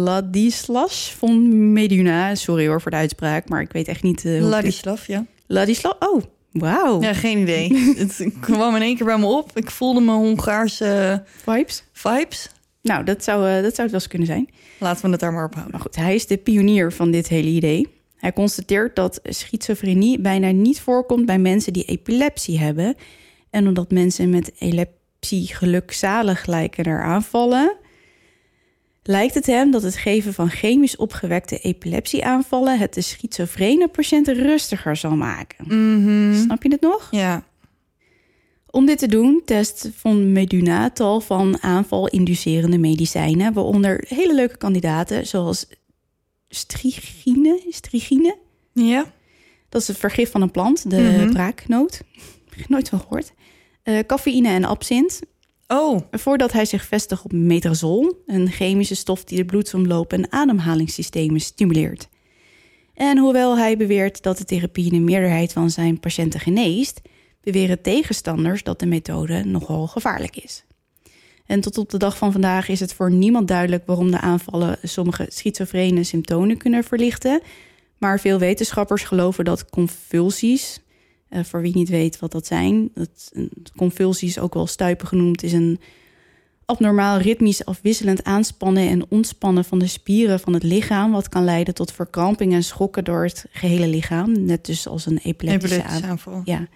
Ladislas von Meduna... Sorry hoor voor de uitspraak, maar ik weet echt niet... hoe het is. Ladislav, ja. Ladislas? Oh, wauw. Ja, geen idee. het kwam in één keer bij me op. Ik voelde mijn Hongaarse Vibes? vibes. Nou, dat zou, eh, dat zou het wel eens kunnen zijn. Laten we het daar maar op houden. Maar goed, hij is de pionier van dit hele idee. Hij constateert dat schizofrenie bijna niet voorkomt bij mensen die epilepsie hebben. En omdat mensen met epilepsie gelukzalig lijken er aanvallen, lijkt het hem dat het geven van chemisch opgewekte epilepsieaanvallen het de schizofrene patiënt rustiger zal maken. Mhm. Snap je het nog? Ja. Om dit te doen test von Meduna tal van aanval-inducerende medicijnen, waaronder hele leuke kandidaten zoals strigine. strigine. Ja? Dat is het vergif van een plant, de Mhm. braaknoot. Nooit van gehoord. Eh cafeïne en absint. Oh, Voordat hij zich vestigt op metrazol, een chemische stof die de bloedsomloop en ademhalingssystemen stimuleert. En hoewel hij beweert dat de therapie in de meerderheid van zijn patiënten geneest, beweren tegenstanders dat de methode nogal gevaarlijk is. En tot op de dag van vandaag is het voor niemand duidelijk waarom de aanvallen sommige schizofrene symptomen kunnen verlichten. Maar veel wetenschappers geloven dat convulsies, eh, voor wie niet weet wat dat zijn, dat, convulsies, ook wel stuipen genoemd, is een abnormaal ritmisch afwisselend aanspannen en ontspannen van de spieren van het lichaam, wat kan leiden tot verkramping en schokken door het gehele lichaam, net dus als een epileptische epileptische aanval. aanval. Ja.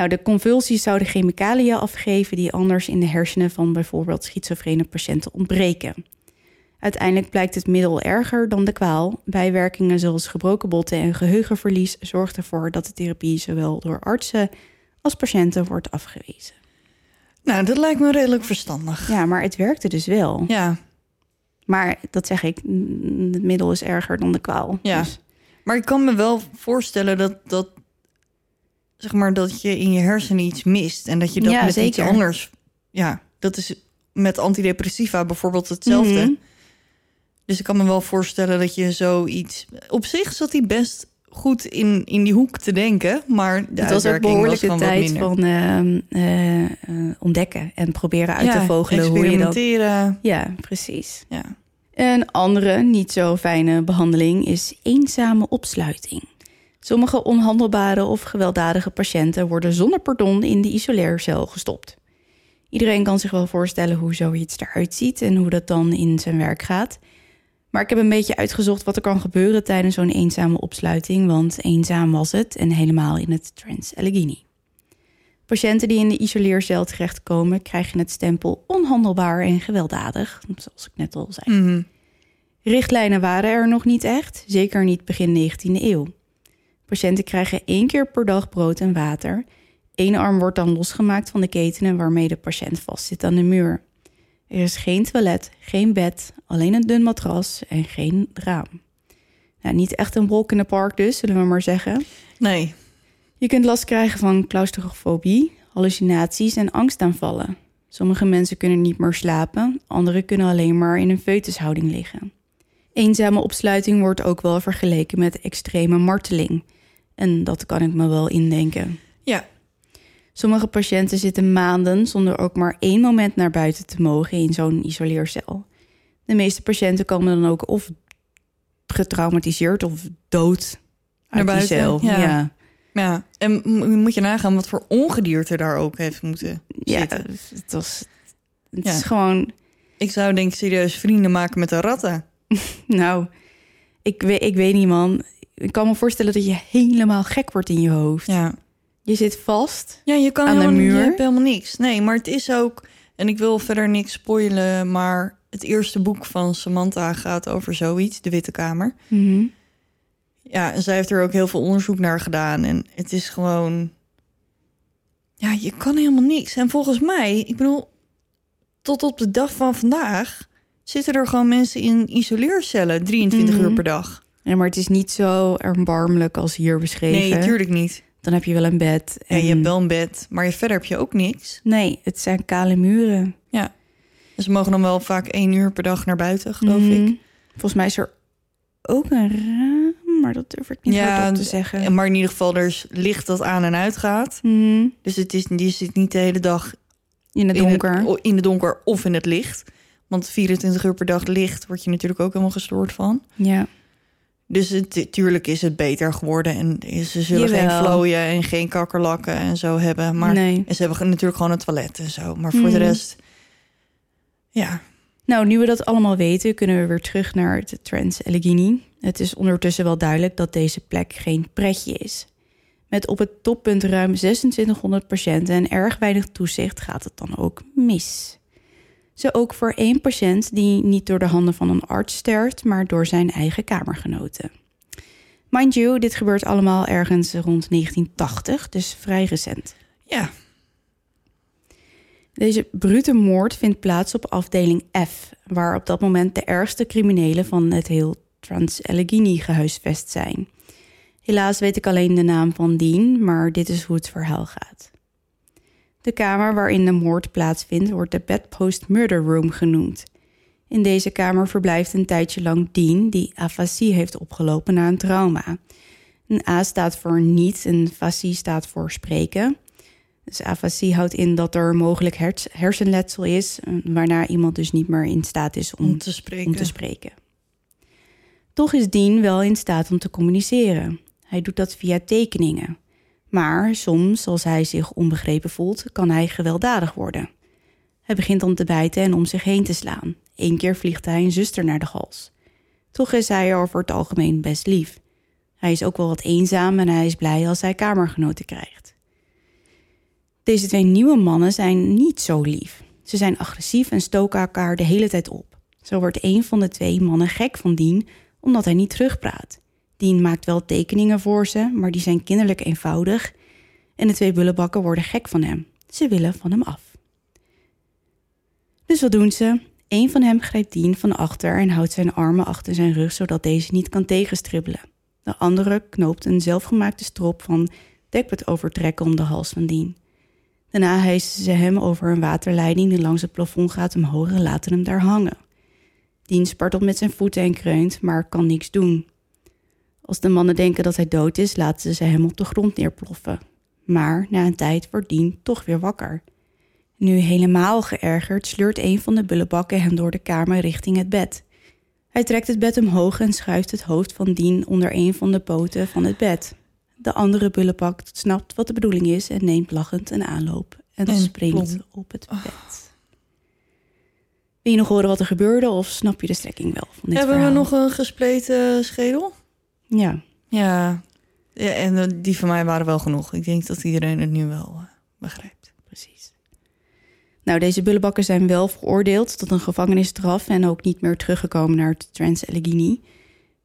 Nou, de convulsies zouden chemicaliën afgeven die anders in de hersenen van bijvoorbeeld schizofrene patiënten ontbreken. Uiteindelijk blijkt het middel erger dan de kwaal. Bijwerkingen zoals gebroken botten en geheugenverlies zorgt ervoor dat de therapie zowel door artsen als patiënten wordt afgewezen. Nou, dat lijkt me redelijk verstandig. Ja, maar het werkte dus wel. Ja, Maar dat zeg ik, het middel is erger dan de kwaal. Ja. Dus- maar ik kan me wel voorstellen dat, dat, zeg maar, dat je in je hersenen iets mist. En dat je dat Ja, met iets anders... Ja, dat is met antidepressiva bijvoorbeeld hetzelfde. Mhm. Dus ik kan me wel voorstellen dat je zoiets... Op zich zat hij best goed in, in die hoek te denken, maar de het was ook was behoorlijke tijd van ehm, eh, ontdekken en proberen uit te vogelen hoe je dat... experimenteren. Ja, precies. Ja. Een andere, niet zo fijne behandeling is eenzame opsluiting. Sommige onhandelbare of gewelddadige patiënten worden zonder pardon in de isoleercel gestopt. Iedereen kan zich wel voorstellen hoe zoiets eruit ziet en hoe dat dan in zijn werk gaat. Maar ik heb een beetje uitgezocht wat er kan gebeuren tijdens zo'n eenzame opsluiting, want eenzaam was het en helemaal in het Trans Allegheny. Patiënten die in de isoleercel terechtkomen krijgen het stempel onhandelbaar en gewelddadig, zoals ik net al zei. Mhm. Richtlijnen waren er nog niet echt, zeker niet begin 19e eeuw. Patiënten krijgen één keer per dag brood en water. Eén arm wordt dan losgemaakt van de ketenen waarmee de patiënt vastzit aan de muur. Er is geen toilet, geen bed, alleen een dun matras en geen raam. Nou, niet echt een walk in the park dus, zullen we maar zeggen. Nee, Je kunt last krijgen van claustrofobie, hallucinaties en angstaanvallen. Sommige mensen kunnen niet meer slapen, anderen kunnen alleen maar in een foetushouding liggen. Eenzame opsluiting wordt ook wel vergeleken met extreme marteling. En dat kan ik me wel indenken. ja. Sommige patiënten zitten maanden zonder ook maar één moment naar buiten te mogen in zo'n isoleercel. De meeste patiënten komen dan ook of getraumatiseerd of dood Naar uit die buiten, cel. ja. ja. ja. En moet je nagaan wat voor ongedierte daar ook heeft moeten Ja, zitten. het, was, het Ja. is gewoon... Ik zou denk ik serieus vrienden maken met de ratten. Nou, ik weet, ik weet niet, man. Ik kan me voorstellen dat je helemaal gek wordt in je hoofd. Ja. Je zit vast. Ja, je kan Aan de helemaal, niet- muur? Je hebt helemaal niks. Nee, maar het is ook... En ik wil verder niks spoilen, maar het eerste boek van Samantha gaat over zoiets, De Witte Kamer. Mhm. Ja, en zij heeft er ook heel veel onderzoek naar gedaan. En het is gewoon... Ja, je kan helemaal niks. En volgens mij, ik bedoel, tot op de dag van vandaag... zitten er gewoon mensen in isoleercellen 23 Mhm. uur per dag. Ja, maar het is niet zo erbarmelijk als hier beschreven. Nee, natuurlijk niet. Dan heb je wel een bed. En je hebt wel een bed, maar je, verder heb je ook niks. Nee, het zijn kale muren. Ja. Dus ze mogen dan wel vaak één uur per dag naar buiten, geloof Mhm. ik. Volgens mij is er ook een raam, maar dat durf ik niet Ja, hardop te zeggen. En Maar in ieder geval, er is licht dat aan en uit gaat. Mhm. Dus het is, die zit niet de hele dag In het in donker. het, in het donker of in het licht. Want 24 uur per dag licht word je natuurlijk ook helemaal gestoord van. Ja. Dus het, tuurlijk is het beter geworden. En ze zullen geen vlooien en geen kakkerlakken en zo hebben. Maar Nee. en ze hebben natuurlijk gewoon een toilet en zo. Maar voor de Mhm. rest, ja. Nou, nu we dat allemaal weten, kunnen we weer terug naar de Trans Allegheny. Het is ondertussen wel duidelijk dat deze plek geen pretje is. Met op het toppunt ruim 2600 patiënten en erg weinig toezicht gaat het dan ook mis. Zo ook voor één patiënt die niet door de handen van een arts sterft, maar door zijn eigen kamergenoten. Mind you, dit gebeurt allemaal ergens rond 1980, dus vrij recent. Ja, Deze brute moord vindt plaats op afdeling F, waar op dat moment de ergste criminelen van het heel Trans-Allegheny gehuisvest zijn. Helaas weet ik alleen de naam van Dean, maar dit is hoe het verhaal gaat. De kamer waarin de moord plaatsvindt wordt de Bedpost Murder Room genoemd. In deze kamer verblijft een tijdje lang Dean, die afasie heeft opgelopen na een trauma. Een A staat voor niet en fasie staat voor spreken. Dus afasie houdt in dat er mogelijk hers- hersenletsel is, eh, waarna iemand dus niet meer in staat is om, om te spreken. om te spreken. Toch is Dean wel in staat om te communiceren. Hij doet dat via tekeningen. Maar soms, als hij zich onbegrepen voelt, kan hij gewelddadig worden. Hij begint dan te bijten en om zich heen te slaan. Eén keer vliegt hij een zuster naar de hals. Toch is hij over het algemeen best lief. Hij is ook wel wat eenzaam en hij is blij als hij kamergenoten krijgt. Deze twee nieuwe mannen zijn niet zo lief. Ze zijn agressief en stoken elkaar de hele tijd op. Zo wordt een van de twee mannen gek van Dean omdat hij niet terugpraat. Dean maakt wel tekeningen voor ze, maar die zijn kinderlijk eenvoudig. En de twee bullenbakken worden gek van hem. Ze willen van hem af. Dus wat doen ze? Eén van hem grijpt Dean van achter en houdt zijn armen achter zijn rug zodat deze niet kan tegenstribbelen. De andere knoopt een zelfgemaakte strop van dekbed overtrekken om de hals van Dean. Daarna hijsen ze hem over een waterleiding die langs het plafond gaat omhoog en laten hem daar hangen. Dean spartelt met zijn voeten en kreunt, maar kan niks doen. Als de mannen denken dat hij dood is, laten ze hem op de grond neerploffen. Maar na een tijd wordt Dean toch weer wakker. Nu helemaal geërgerd sleurt een van de bullenbakken hem door de kamer richting het bed. Hij trekt het bed omhoog en schuift het hoofd van Dean onder een van de poten van het bed. De andere bullenbak snapt wat de bedoeling is en neemt lachend een aanloop en, En springt plom. op het bed. Wil je nog horen wat er gebeurde of snap je de strekking wel van dit Hebben verhaal? we nog een gespleten schedel? Ja, Ja. ja en eh, die van mij waren wel genoeg. Ik denk dat iedereen het nu wel eh, begrijpt. precies. Nou, deze bullenbakken zijn wel veroordeeld tot een gevangenisstraf en ook niet meer teruggekomen naar het Trans-Allegheny.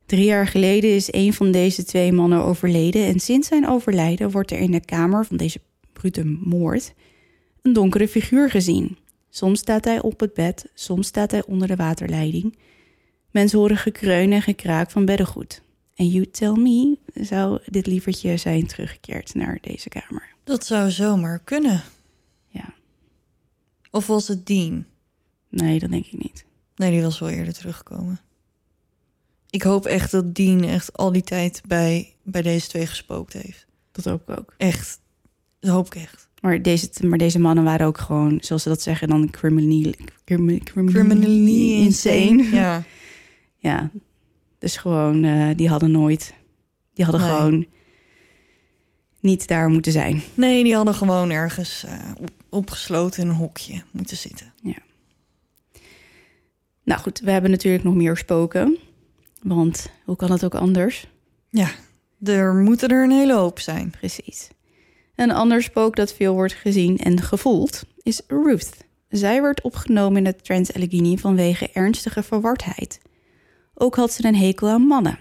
Drie jaar geleden is een van deze twee mannen overleden en sinds zijn overlijden wordt er in de kamer van deze brute moord een donkere figuur gezien. Soms staat hij op het bed, soms staat hij onder de waterleiding. Mensen horen gekreun en gekraak van beddengoed. En you tell me, zou dit lievertje zijn teruggekeerd naar deze kamer? Dat zou zomaar kunnen. Ja, Of was het Dean? nee, dat denk ik niet. Nee, die was wel eerder teruggekomen. Ik hoop echt dat Dean echt al die tijd bij, bij deze twee gespookt heeft. Dat hoop ik ook. Echt. Dat hoop ik echt. Maar deze, maar deze mannen waren ook gewoon, zoals ze dat zeggen, dan criminally, crimi- criminally, Criminally insane. Ja. Ja, dus gewoon, eh, die hadden nooit, die hadden Nee. gewoon niet daar moeten zijn. Nee, die hadden gewoon ergens eh, op- opgesloten in een hokje moeten zitten. Nou goed, we hebben natuurlijk nog meer spoken. Want hoe kan het ook anders? Ja, er moeten er een hele hoop zijn. Precies. Een ander spook dat veel wordt gezien en gevoeld is Ruth. Zij werd opgenomen in het Trans-Allegheny vanwege ernstige verwardheid. Ook had ze een hekel aan mannen.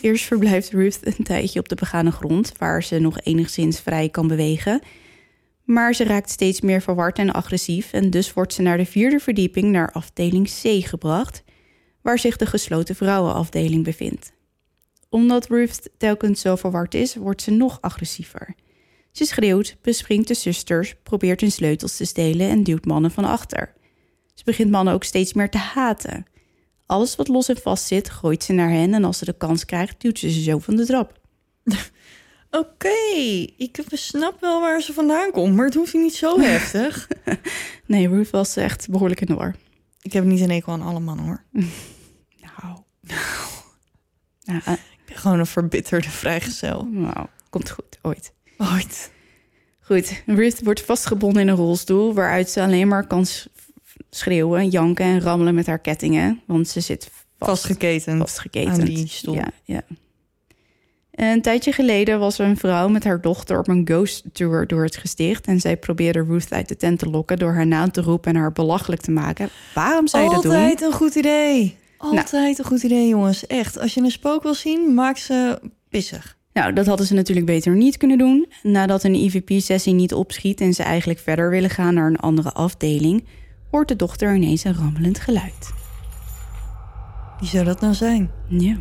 Eerst verblijft Ruth een tijdje op de begane grond, waar ze nog enigszins vrij kan bewegen. Maar ze raakt steeds meer verward en agressief en dus wordt ze naar de vierde verdieping naar afdeling C gebracht, waar zich de gesloten vrouwenafdeling bevindt. Omdat Ruth telkens zo verward is, wordt ze nog agressiever. Ze schreeuwt, bespringt de zusters, probeert hun sleutels te stelen en duwt mannen van achter. Ze begint mannen ook steeds meer te haten. Alles wat los en vast zit, gooit ze naar hen en als ze de kans krijgt, duwt ze ze zo van de trap. Oké, ik snap wel waar ze vandaan komt, maar het hoeft niet zo heftig. Nee, Ruth was echt behoorlijk in de war. ik heb niet een ekel aan alle mannen hoor. Nou. Nou, eh, Ik ben gewoon een verbitterde vrijgezel. nou, komt goed, ooit. Ooit. Goed, Ruth wordt vastgebonden in een rolstoel... waaruit ze alleen maar kan s- schreeuwen, janken en rammelen met haar kettingen. Want ze zit vast, Vastgeketend. vastgeketend. aan die stoel. Ja, ja. Een tijdje geleden was er een vrouw met haar dochter op een ghost tour door het gesticht. En zij probeerde Ruth uit de tent te lokken door haar naam te roepen en haar belachelijk te maken. Waarom zou je dat doen? Altijd een goed idee. Altijd een goed idee, jongens. Echt. Als je een spook wil zien, maak ze pissig. Nou, dat hadden ze natuurlijk beter niet kunnen doen. Nadat een IVP-sessie niet opschiet en ze eigenlijk verder willen gaan naar een andere afdeling, hoort de dochter ineens een rammelend geluid. Wie zou dat nou zijn? Ja.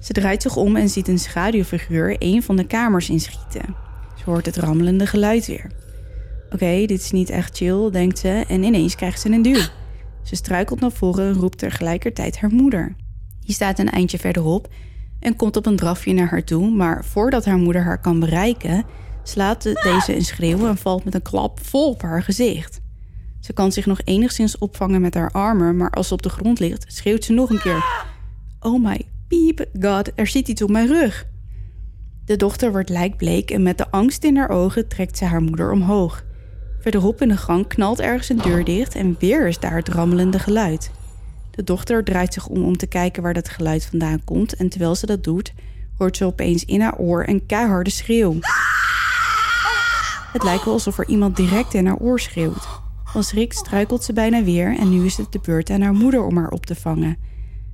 Ze draait zich om en ziet een schaduwfiguur een van de kamers inschieten. Ze hoort het rammelende geluid weer. Oké, dit is niet echt chill, denkt ze, en ineens krijgt ze een duw. Ze struikelt naar voren en roept tegelijkertijd haar moeder. Die staat een eindje verderop en komt op een drafje naar haar toe, maar voordat haar moeder haar kan bereiken, slaat de- deze een schreeuw en valt met een klap vol op haar gezicht. Ze kan zich nog enigszins opvangen met haar armen, maar als ze op de grond ligt, schreeuwt ze nog een keer. Oh my piep god, er zit iets op mijn rug. De dochter wordt lijkbleek en met de angst in haar ogen trekt ze haar moeder omhoog. Verderop in de gang knalt ergens een deur dicht en weer is daar het rammelende geluid. De dochter draait zich om om te kijken waar dat geluid vandaan komt en terwijl ze dat doet, hoort ze opeens in haar oor een keiharde schreeuw. Het lijkt wel alsof er iemand direct in haar oor schreeuwt. Van schrik struikelt ze bijna weer en nu is het de beurt aan haar moeder om haar op te vangen.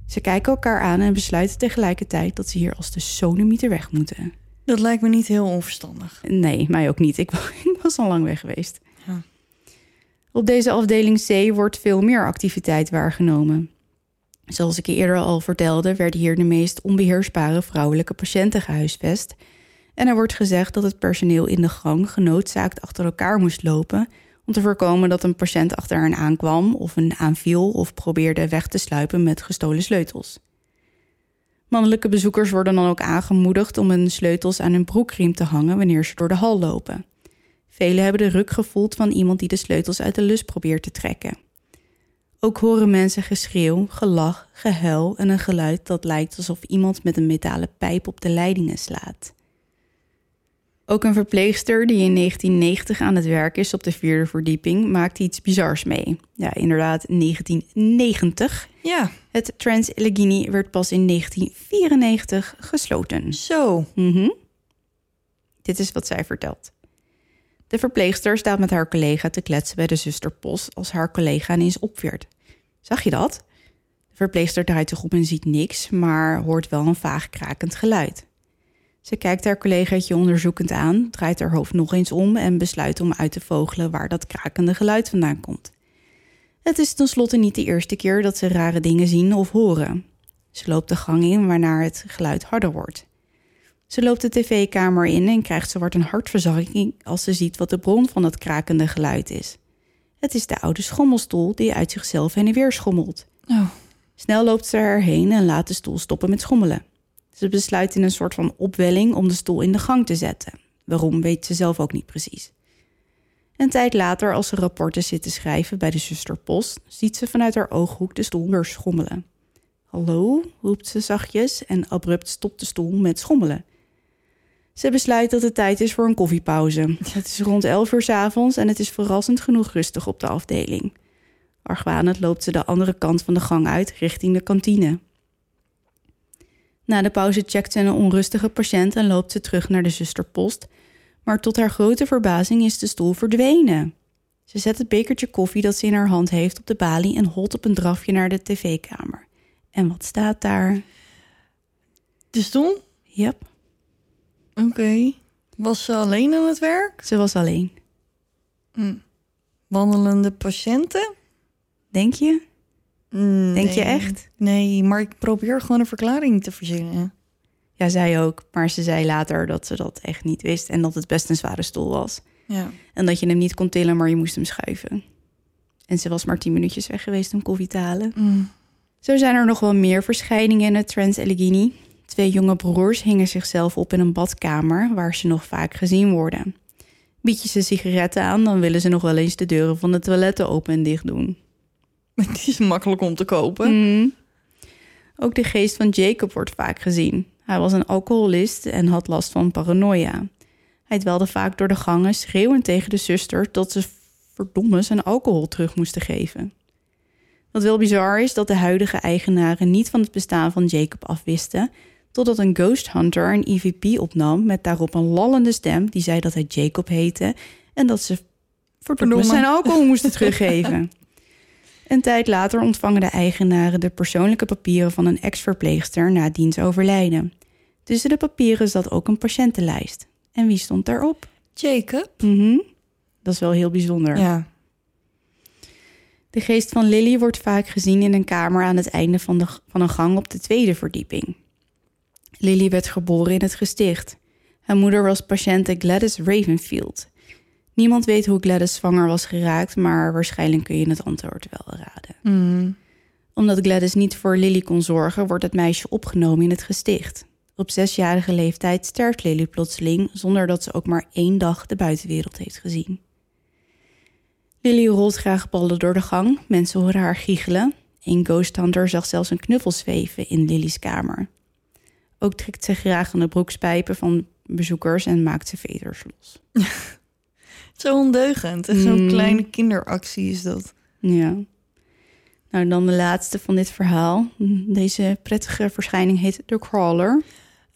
Ze kijken elkaar aan en besluiten tegelijkertijd dat ze hier als de sonemieter weg moeten. Dat lijkt me niet heel onverstandig. Nee, mij ook niet. Ik was al lang weg geweest. Ja. Op deze afdeling C wordt veel meer activiteit waargenomen. Zoals ik je eerder al vertelde, werden hier de meest onbeheersbare vrouwelijke patiënten gehuisvest. En er wordt gezegd dat het personeel in de gang genoodzaakt achter elkaar moest lopen om te voorkomen dat een patiënt achter hen aankwam of een aanviel of probeerde weg te sluipen met gestolen sleutels. Mannelijke bezoekers worden dan ook aangemoedigd om hun sleutels aan hun broekriem te hangen wanneer ze door de hal lopen. Velen hebben de ruk gevoeld van iemand die de sleutels uit de lus probeert te trekken. Ook horen mensen geschreeuw, gelach, gehuil en een geluid dat lijkt alsof iemand met een metalen pijp op de leidingen slaat. Ook een verpleegster die in 1990 aan het werk is op de vierde verdieping maakt iets bizars mee. Ja, inderdaad, 1990. Ja, Het Trans Allegheny werd pas in 1994 gesloten. zo. Mhm. Dit is wat zij vertelt. De verpleegster staat met haar collega te kletsen bij de zusterpost als haar collega ineens opweert. Zag je dat? De verpleegster draait zich om en ziet niks, maar hoort wel een vaag krakend geluid. Ze kijkt haar collegaatje onderzoekend aan, draait haar hoofd nog eens om en besluit om uit te vogelen waar dat krakende geluid vandaan komt. Het is tenslotte niet de eerste keer dat ze rare dingen zien of horen. Ze loopt de gang in waarna het geluid harder wordt. Ze loopt de tv-kamer in en krijgt zowat een hartverzakking als ze ziet wat de bron van dat krakende geluid is. Het is de oude schommelstoel die uit zichzelf heen en weer schommelt. Oh. Snel loopt ze erheen en laat de stoel stoppen met schommelen. Ze besluit in een soort van opwelling om de stoel in de gang te zetten. Waarom weet ze zelf ook niet precies. Een tijd later, als ze rapporten zit te schrijven bij de zusterpost, ziet ze vanuit haar ooghoek de stoel weer schommelen. Hallo, roept ze zachtjes en abrupt stopt de stoel met schommelen. Ze besluit dat het tijd is voor een koffiepauze. Het is rond 11 uur 's avonds en het is verrassend genoeg rustig op de afdeling. Argwanend loopt ze de andere kant van de gang uit richting de kantine. Na de pauze checkt ze een onrustige patiënt en loopt ze terug naar de zusterpost. Maar tot haar grote verbazing is de stoel verdwenen. Ze zet het bekertje koffie dat ze in haar hand heeft op de balie en holt op een drafje naar de tv-kamer. En wat staat daar? De stoel? Yep, Oké. Was ze alleen aan het werk? ze was alleen. Wandelende patiënten? Denk je? Mm, Denk je echt? Nee, maar ik probeer gewoon een verklaring te verzinnen. Ja, zij ook. Maar ze zei later dat ze dat echt niet wist en dat het best een zware stoel was. Ja. En dat je hem niet kon tillen, maar je moest hem schuiven. En ze was maar tien minuutjes weg geweest om koffie te halen. Mm. Zo zijn er nog wel meer verschijningen in het Trans Allegheny. Twee jonge broers hingen zichzelf op in een badkamer waar ze nog vaak gezien worden. Bied je ze sigaretten aan, dan willen ze nog wel eens de deuren van de toiletten open en dicht doen. Die is makkelijk om te kopen. Mm. Ook de geest van Jacob wordt vaak gezien. Hij was een alcoholist en had last van paranoia. Hij dwelde vaak door de gangen, schreeuwend tegen de zuster dat ze verdomme zijn alcohol terug moesten geven. Wat wel bizar is dat de huidige eigenaren niet van het bestaan van Jacob afwisten, totdat een ghost hunter een EVP opnam met daarop een lallende stem die zei dat hij Jacob heette en dat ze verdomme Verdomme. zijn alcohol moesten teruggeven. Een tijd later ontvangen de eigenaren de persoonlijke papieren van een ex-verpleegster na diens overlijden. Tussen de papieren zat ook een patiëntenlijst. En wie stond daarop? Jacob? Mhm. Dat is wel heel bijzonder. Ja. De geest van Lily wordt vaak gezien in een kamer aan het einde van, de, van een gang op de tweede verdieping. Lily werd geboren in het gesticht. Haar moeder was patiënte Gladys Ravenfield. Niemand weet hoe Gladys zwanger was geraakt, maar waarschijnlijk kun je het antwoord wel raden. Mm. Omdat Gladys niet voor Lily kon zorgen, wordt het meisje opgenomen in het gesticht. Op zesjarige leeftijd sterft Lily plotseling zonder dat ze ook maar één dag de buitenwereld heeft gezien. Lily rolt graag ballen door de gang. Mensen horen haar giechelen. Een ghost hunter zag zelfs een knuffel zweven in Lily's kamer. Ook trekt ze graag aan de broekspijpen van bezoekers en maakt ze veters los. Zo ondeugend. En zo'n Mm. kleine kinderactie is dat. Ja. Nou, dan de laatste van dit verhaal. Deze prettige verschijning heet de Crawler.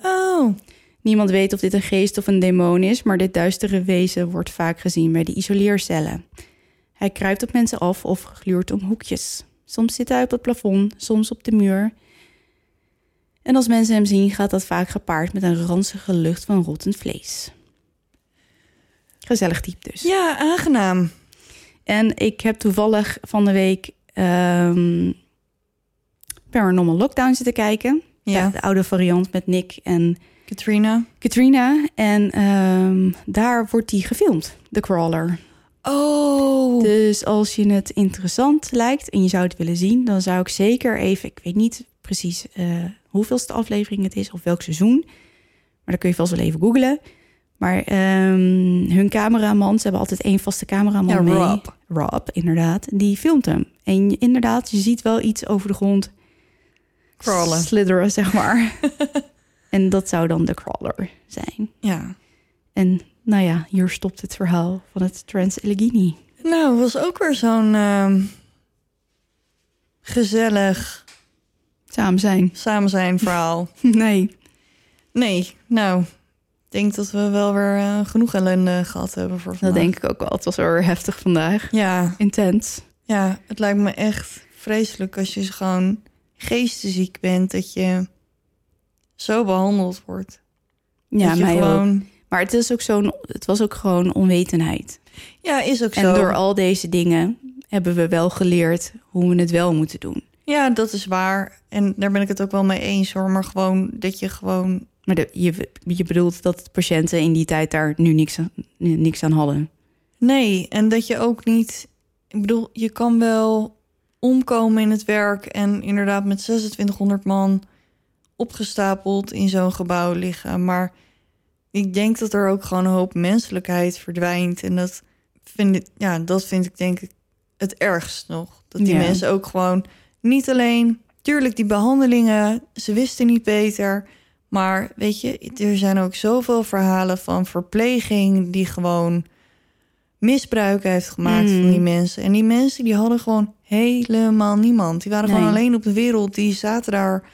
Oh. Niemand weet of dit een geest of een demon is, maar dit duistere wezen wordt vaak gezien bij de isoleercellen. Hij kruipt op mensen af of gluurt om hoekjes. Soms zit hij op het plafond, soms op de muur. En als mensen hem zien, gaat dat vaak gepaard met een ranzige lucht van rottend vlees. Gezellig type dus. Ja, aangenaam. En ik heb toevallig van de week ehm, Paranormal Lockdown zitten kijken. Ja. De oude variant met Nick en Katrina. Katrina. En ehm, daar wordt die gefilmd, de crawler. Oh. Dus als je het interessant lijkt en je zou het willen zien, dan zou ik zeker even, ik weet niet precies eh hoeveelste aflevering het is of welk seizoen, maar dan kun je vast wel even googlen. Maar ehm, hun cameraman, ze hebben altijd één vaste cameraman Ja, mee. Rob. Rob, inderdaad. Die filmt hem. En inderdaad, je ziet wel iets over de grond Crawlen. slitheren, zeg maar. en dat zou dan de crawler zijn. Ja. En nou ja, hier stopt het verhaal van het Trans Allegheny. Nou, was ook weer zo'n ehm, gezellig Samen zijn. samen zijn verhaal. Nee. Nee, nou, denk dat we wel weer eh, genoeg ellende gehad hebben voor Dat vandaag. denk ik ook wel. Het was wel weer heftig vandaag. Ja, Intens. ja, het lijkt me echt vreselijk als je gewoon geestesziek bent, dat je zo behandeld wordt. Ja, dat mij ook. gewoon... Maar het, is ook zo'n, het was ook gewoon onwetendheid. Ja, is ook En zo. door al deze dingen hebben we wel geleerd hoe we het wel moeten doen. Ja, dat is waar. En daar ben ik het ook wel mee eens hoor. Maar gewoon dat je gewoon... Maar de, je, je bedoelt dat patiënten in die tijd daar nu niks, aan- niks aan hadden. Nee, en dat je ook niet... Ik bedoel, je kan wel omkomen in het werk... en inderdaad met 2600 man opgestapeld in zo'n gebouw liggen. Maar ik denk dat er ook gewoon een hoop menselijkheid verdwijnt. En dat vind ik, ja, dat vind ik denk ik het ergst nog. Dat die Ja. mensen ook gewoon niet alleen... Tuurlijk, die behandelingen, ze wisten niet beter... Maar weet je, er zijn ook zoveel verhalen van verpleging die gewoon misbruik heeft gemaakt Mm. van die mensen. En die mensen die hadden gewoon helemaal niemand. Die waren gewoon alleen op de wereld. Die zaten daar.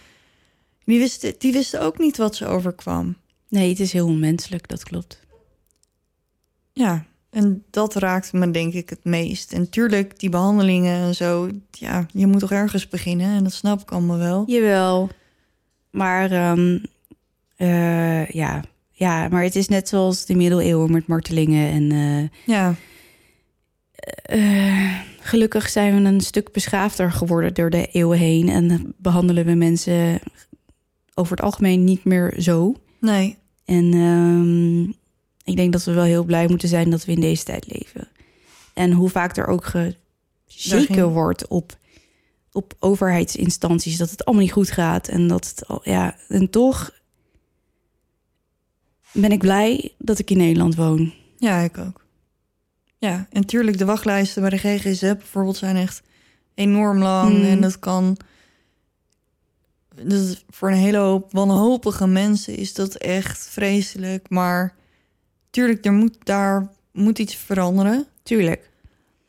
Die wisten, die wisten ook niet wat ze overkwam. Nee, het is heel onmenselijk, dat klopt. Ja, en dat raakte me denk ik het meest. En tuurlijk, die behandelingen en zo. Ja, je moet toch ergens beginnen. En dat snap ik allemaal wel. Jawel. Maar ehm, eh, ja. ja, maar het is net zoals de middeleeuwen met martelingen. En eh, Ja, eh, gelukkig zijn we een stuk beschaafder geworden door de eeuwen heen. En behandelen we mensen over het algemeen niet meer zo. Nee. En ehm, ik denk dat we wel heel blij moeten zijn dat we in deze tijd leven. En hoe vaak er ook gezeken wordt op, op overheidsinstanties dat het allemaal niet goed gaat. En dat het al, ja, en toch ben ik blij dat ik in Nederland woon. Ja, ik ook. Ja, en tuurlijk, de wachtlijsten bij de GGZ bijvoorbeeld zijn echt enorm lang. Mm. En dat kan... Dus voor een hele hoop wanhopige mensen is dat echt vreselijk. Maar tuurlijk, er moet, daar moet iets veranderen. Tuurlijk.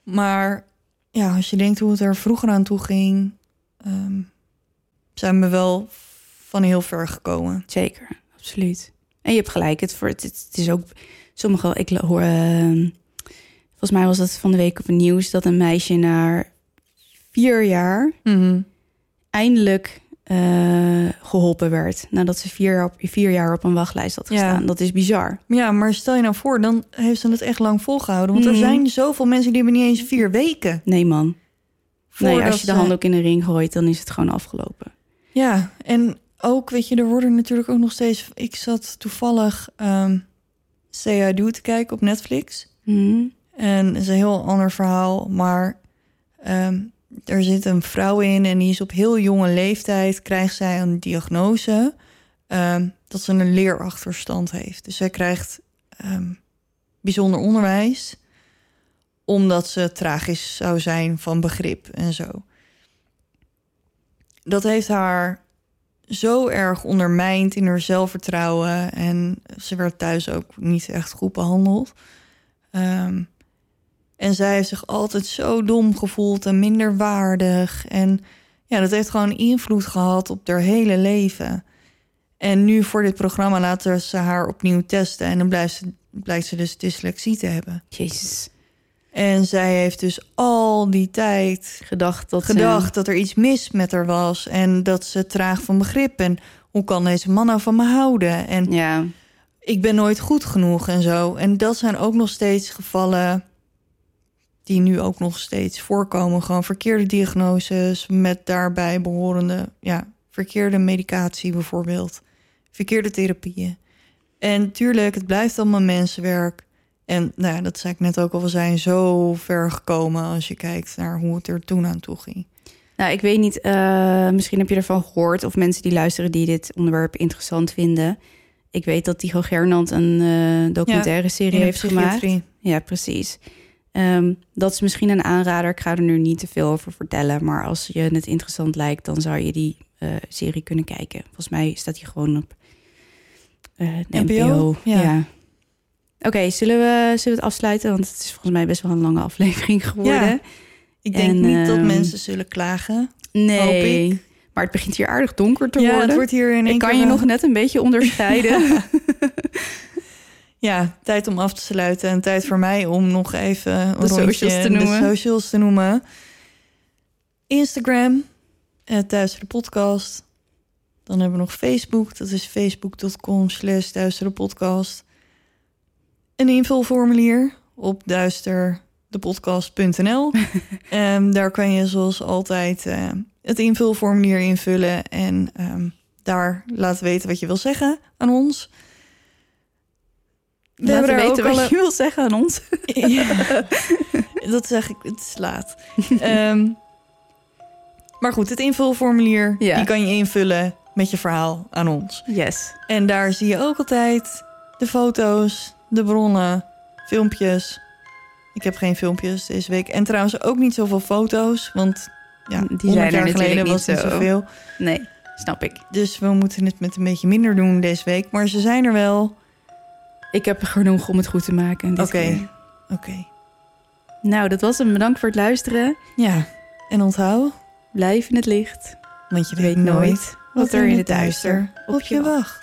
Maar ja, als je denkt hoe het er vroeger aan toe ging... ehm, zijn we wel van heel ver gekomen. Zeker, absoluut. En je hebt gelijk, het, voor, het, het is ook sommige, ik hoor, ehm, volgens mij was dat van de week op het nieuws dat een meisje na vier jaar eindelijk eh, geholpen werd nadat ze vier jaar, op, vier jaar op een wachtlijst had Ja. gestaan. Dat is bizar. Ja, maar stel je nou voor, dan heeft ze het echt lang volgehouden. Want er Mhm. zijn zoveel mensen die hebben niet eens vier weken. Nee man, nee, als je de hand ook in de ring gooit, dan is het gewoon afgelopen. Ja, en ook, weet je, er worden natuurlijk ook nog steeds... Ik zat toevallig ehm Say Do te kijken op Netflix. Mhm. En is een heel ander verhaal, maar ehm, er zit een vrouw in... en die is op heel jonge leeftijd, krijgt zij een diagnose... ehm, dat ze een leerachterstand heeft. Dus zij krijgt bijzonder onderwijs... omdat ze tragisch zou zijn van begrip en zo. Dat heeft haar zo erg ondermijnd in haar zelfvertrouwen. En ze werd thuis ook niet echt goed behandeld. Ehm, en zij heeft zich altijd zo dom gevoeld en minder waardig. En ja, dat heeft gewoon invloed gehad op haar hele leven. En nu voor dit programma laten ze haar opnieuw testen. En dan blijft ze, blijkt ze dus dyslexie te hebben. Jezus, En zij heeft dus al die tijd gedacht dat ze- gedacht dat er iets mis met haar was. En dat ze traag van begrip. En hoe kan deze man nou van me houden? En ja, ik ben nooit goed genoeg en zo. En dat zijn ook nog steeds gevallen die nu ook nog steeds voorkomen. Gewoon verkeerde diagnoses met daarbij behorende, ja, verkeerde medicatie bijvoorbeeld. Verkeerde therapieën. En tuurlijk, het blijft allemaal mensenwerk. En nou ja, dat zei ik net ook al, we zijn zo ver gekomen als je kijkt naar hoe het er toen aan toe ging. Nou, ik weet niet, eh, misschien heb je ervan gehoord... of mensen die luisteren die dit onderwerp interessant vinden. Ik weet dat Tycho Gernand een eh, documentaire serie heeft gemaakt. Ja, precies. Ehm, dat is misschien een aanrader. Ik ga er nu niet te veel over vertellen. Maar als je het interessant lijkt, dan zou je die eh, serie kunnen kijken. Volgens mij staat die gewoon op NPO? NPO. Ja. Ja. Oké, zullen, we, zullen we het afsluiten? Want het is volgens mij best wel een lange aflevering geworden. Ja. Ik denk En, niet dat ehm, mensen zullen klagen. Nee, Hoop maar het begint hier aardig donker te ja, worden. het wordt hier in één ik kan keer, je eh, nog net een beetje onderscheiden. Ja, tijd om af te sluiten. En tijd voor mij om nog even een De socials te noemen. De socials te noemen. Instagram, eh, Thuis de Podcast. Dan hebben we nog Facebook. Dat is facebook.com slash Thuis de Podcast. Een invulformulier op duisterdepodcast.nl. Ehm daar kan je zoals altijd eh, het invulformulier invullen. En ehm, daar laten weten wat je wil zeggen aan ons. We Laten hebben weten ook wat je wil zeggen aan ons. ja, dat zeg ik, het is laat. Ehm, maar goed, het invulformulier, Ja. die kan je invullen met je verhaal aan ons. Yes. En daar zie je ook altijd de foto's, de bronnen, filmpjes. Ik heb geen filmpjes deze week. En trouwens ook niet zoveel foto's, want ja, Die 100 zijn er jaar geleden was niet zo. zoveel. Nee, snap ik. Dus we moeten het met een beetje minder doen deze week. Maar ze zijn er wel. Ik heb er genoeg om het goed te maken. Oké. Oké. Nou, dat was hem. Bedankt voor het luisteren. Ja, en onthoud, Blijf in het licht. want je Je weet nooit wat er in het duister op je wacht.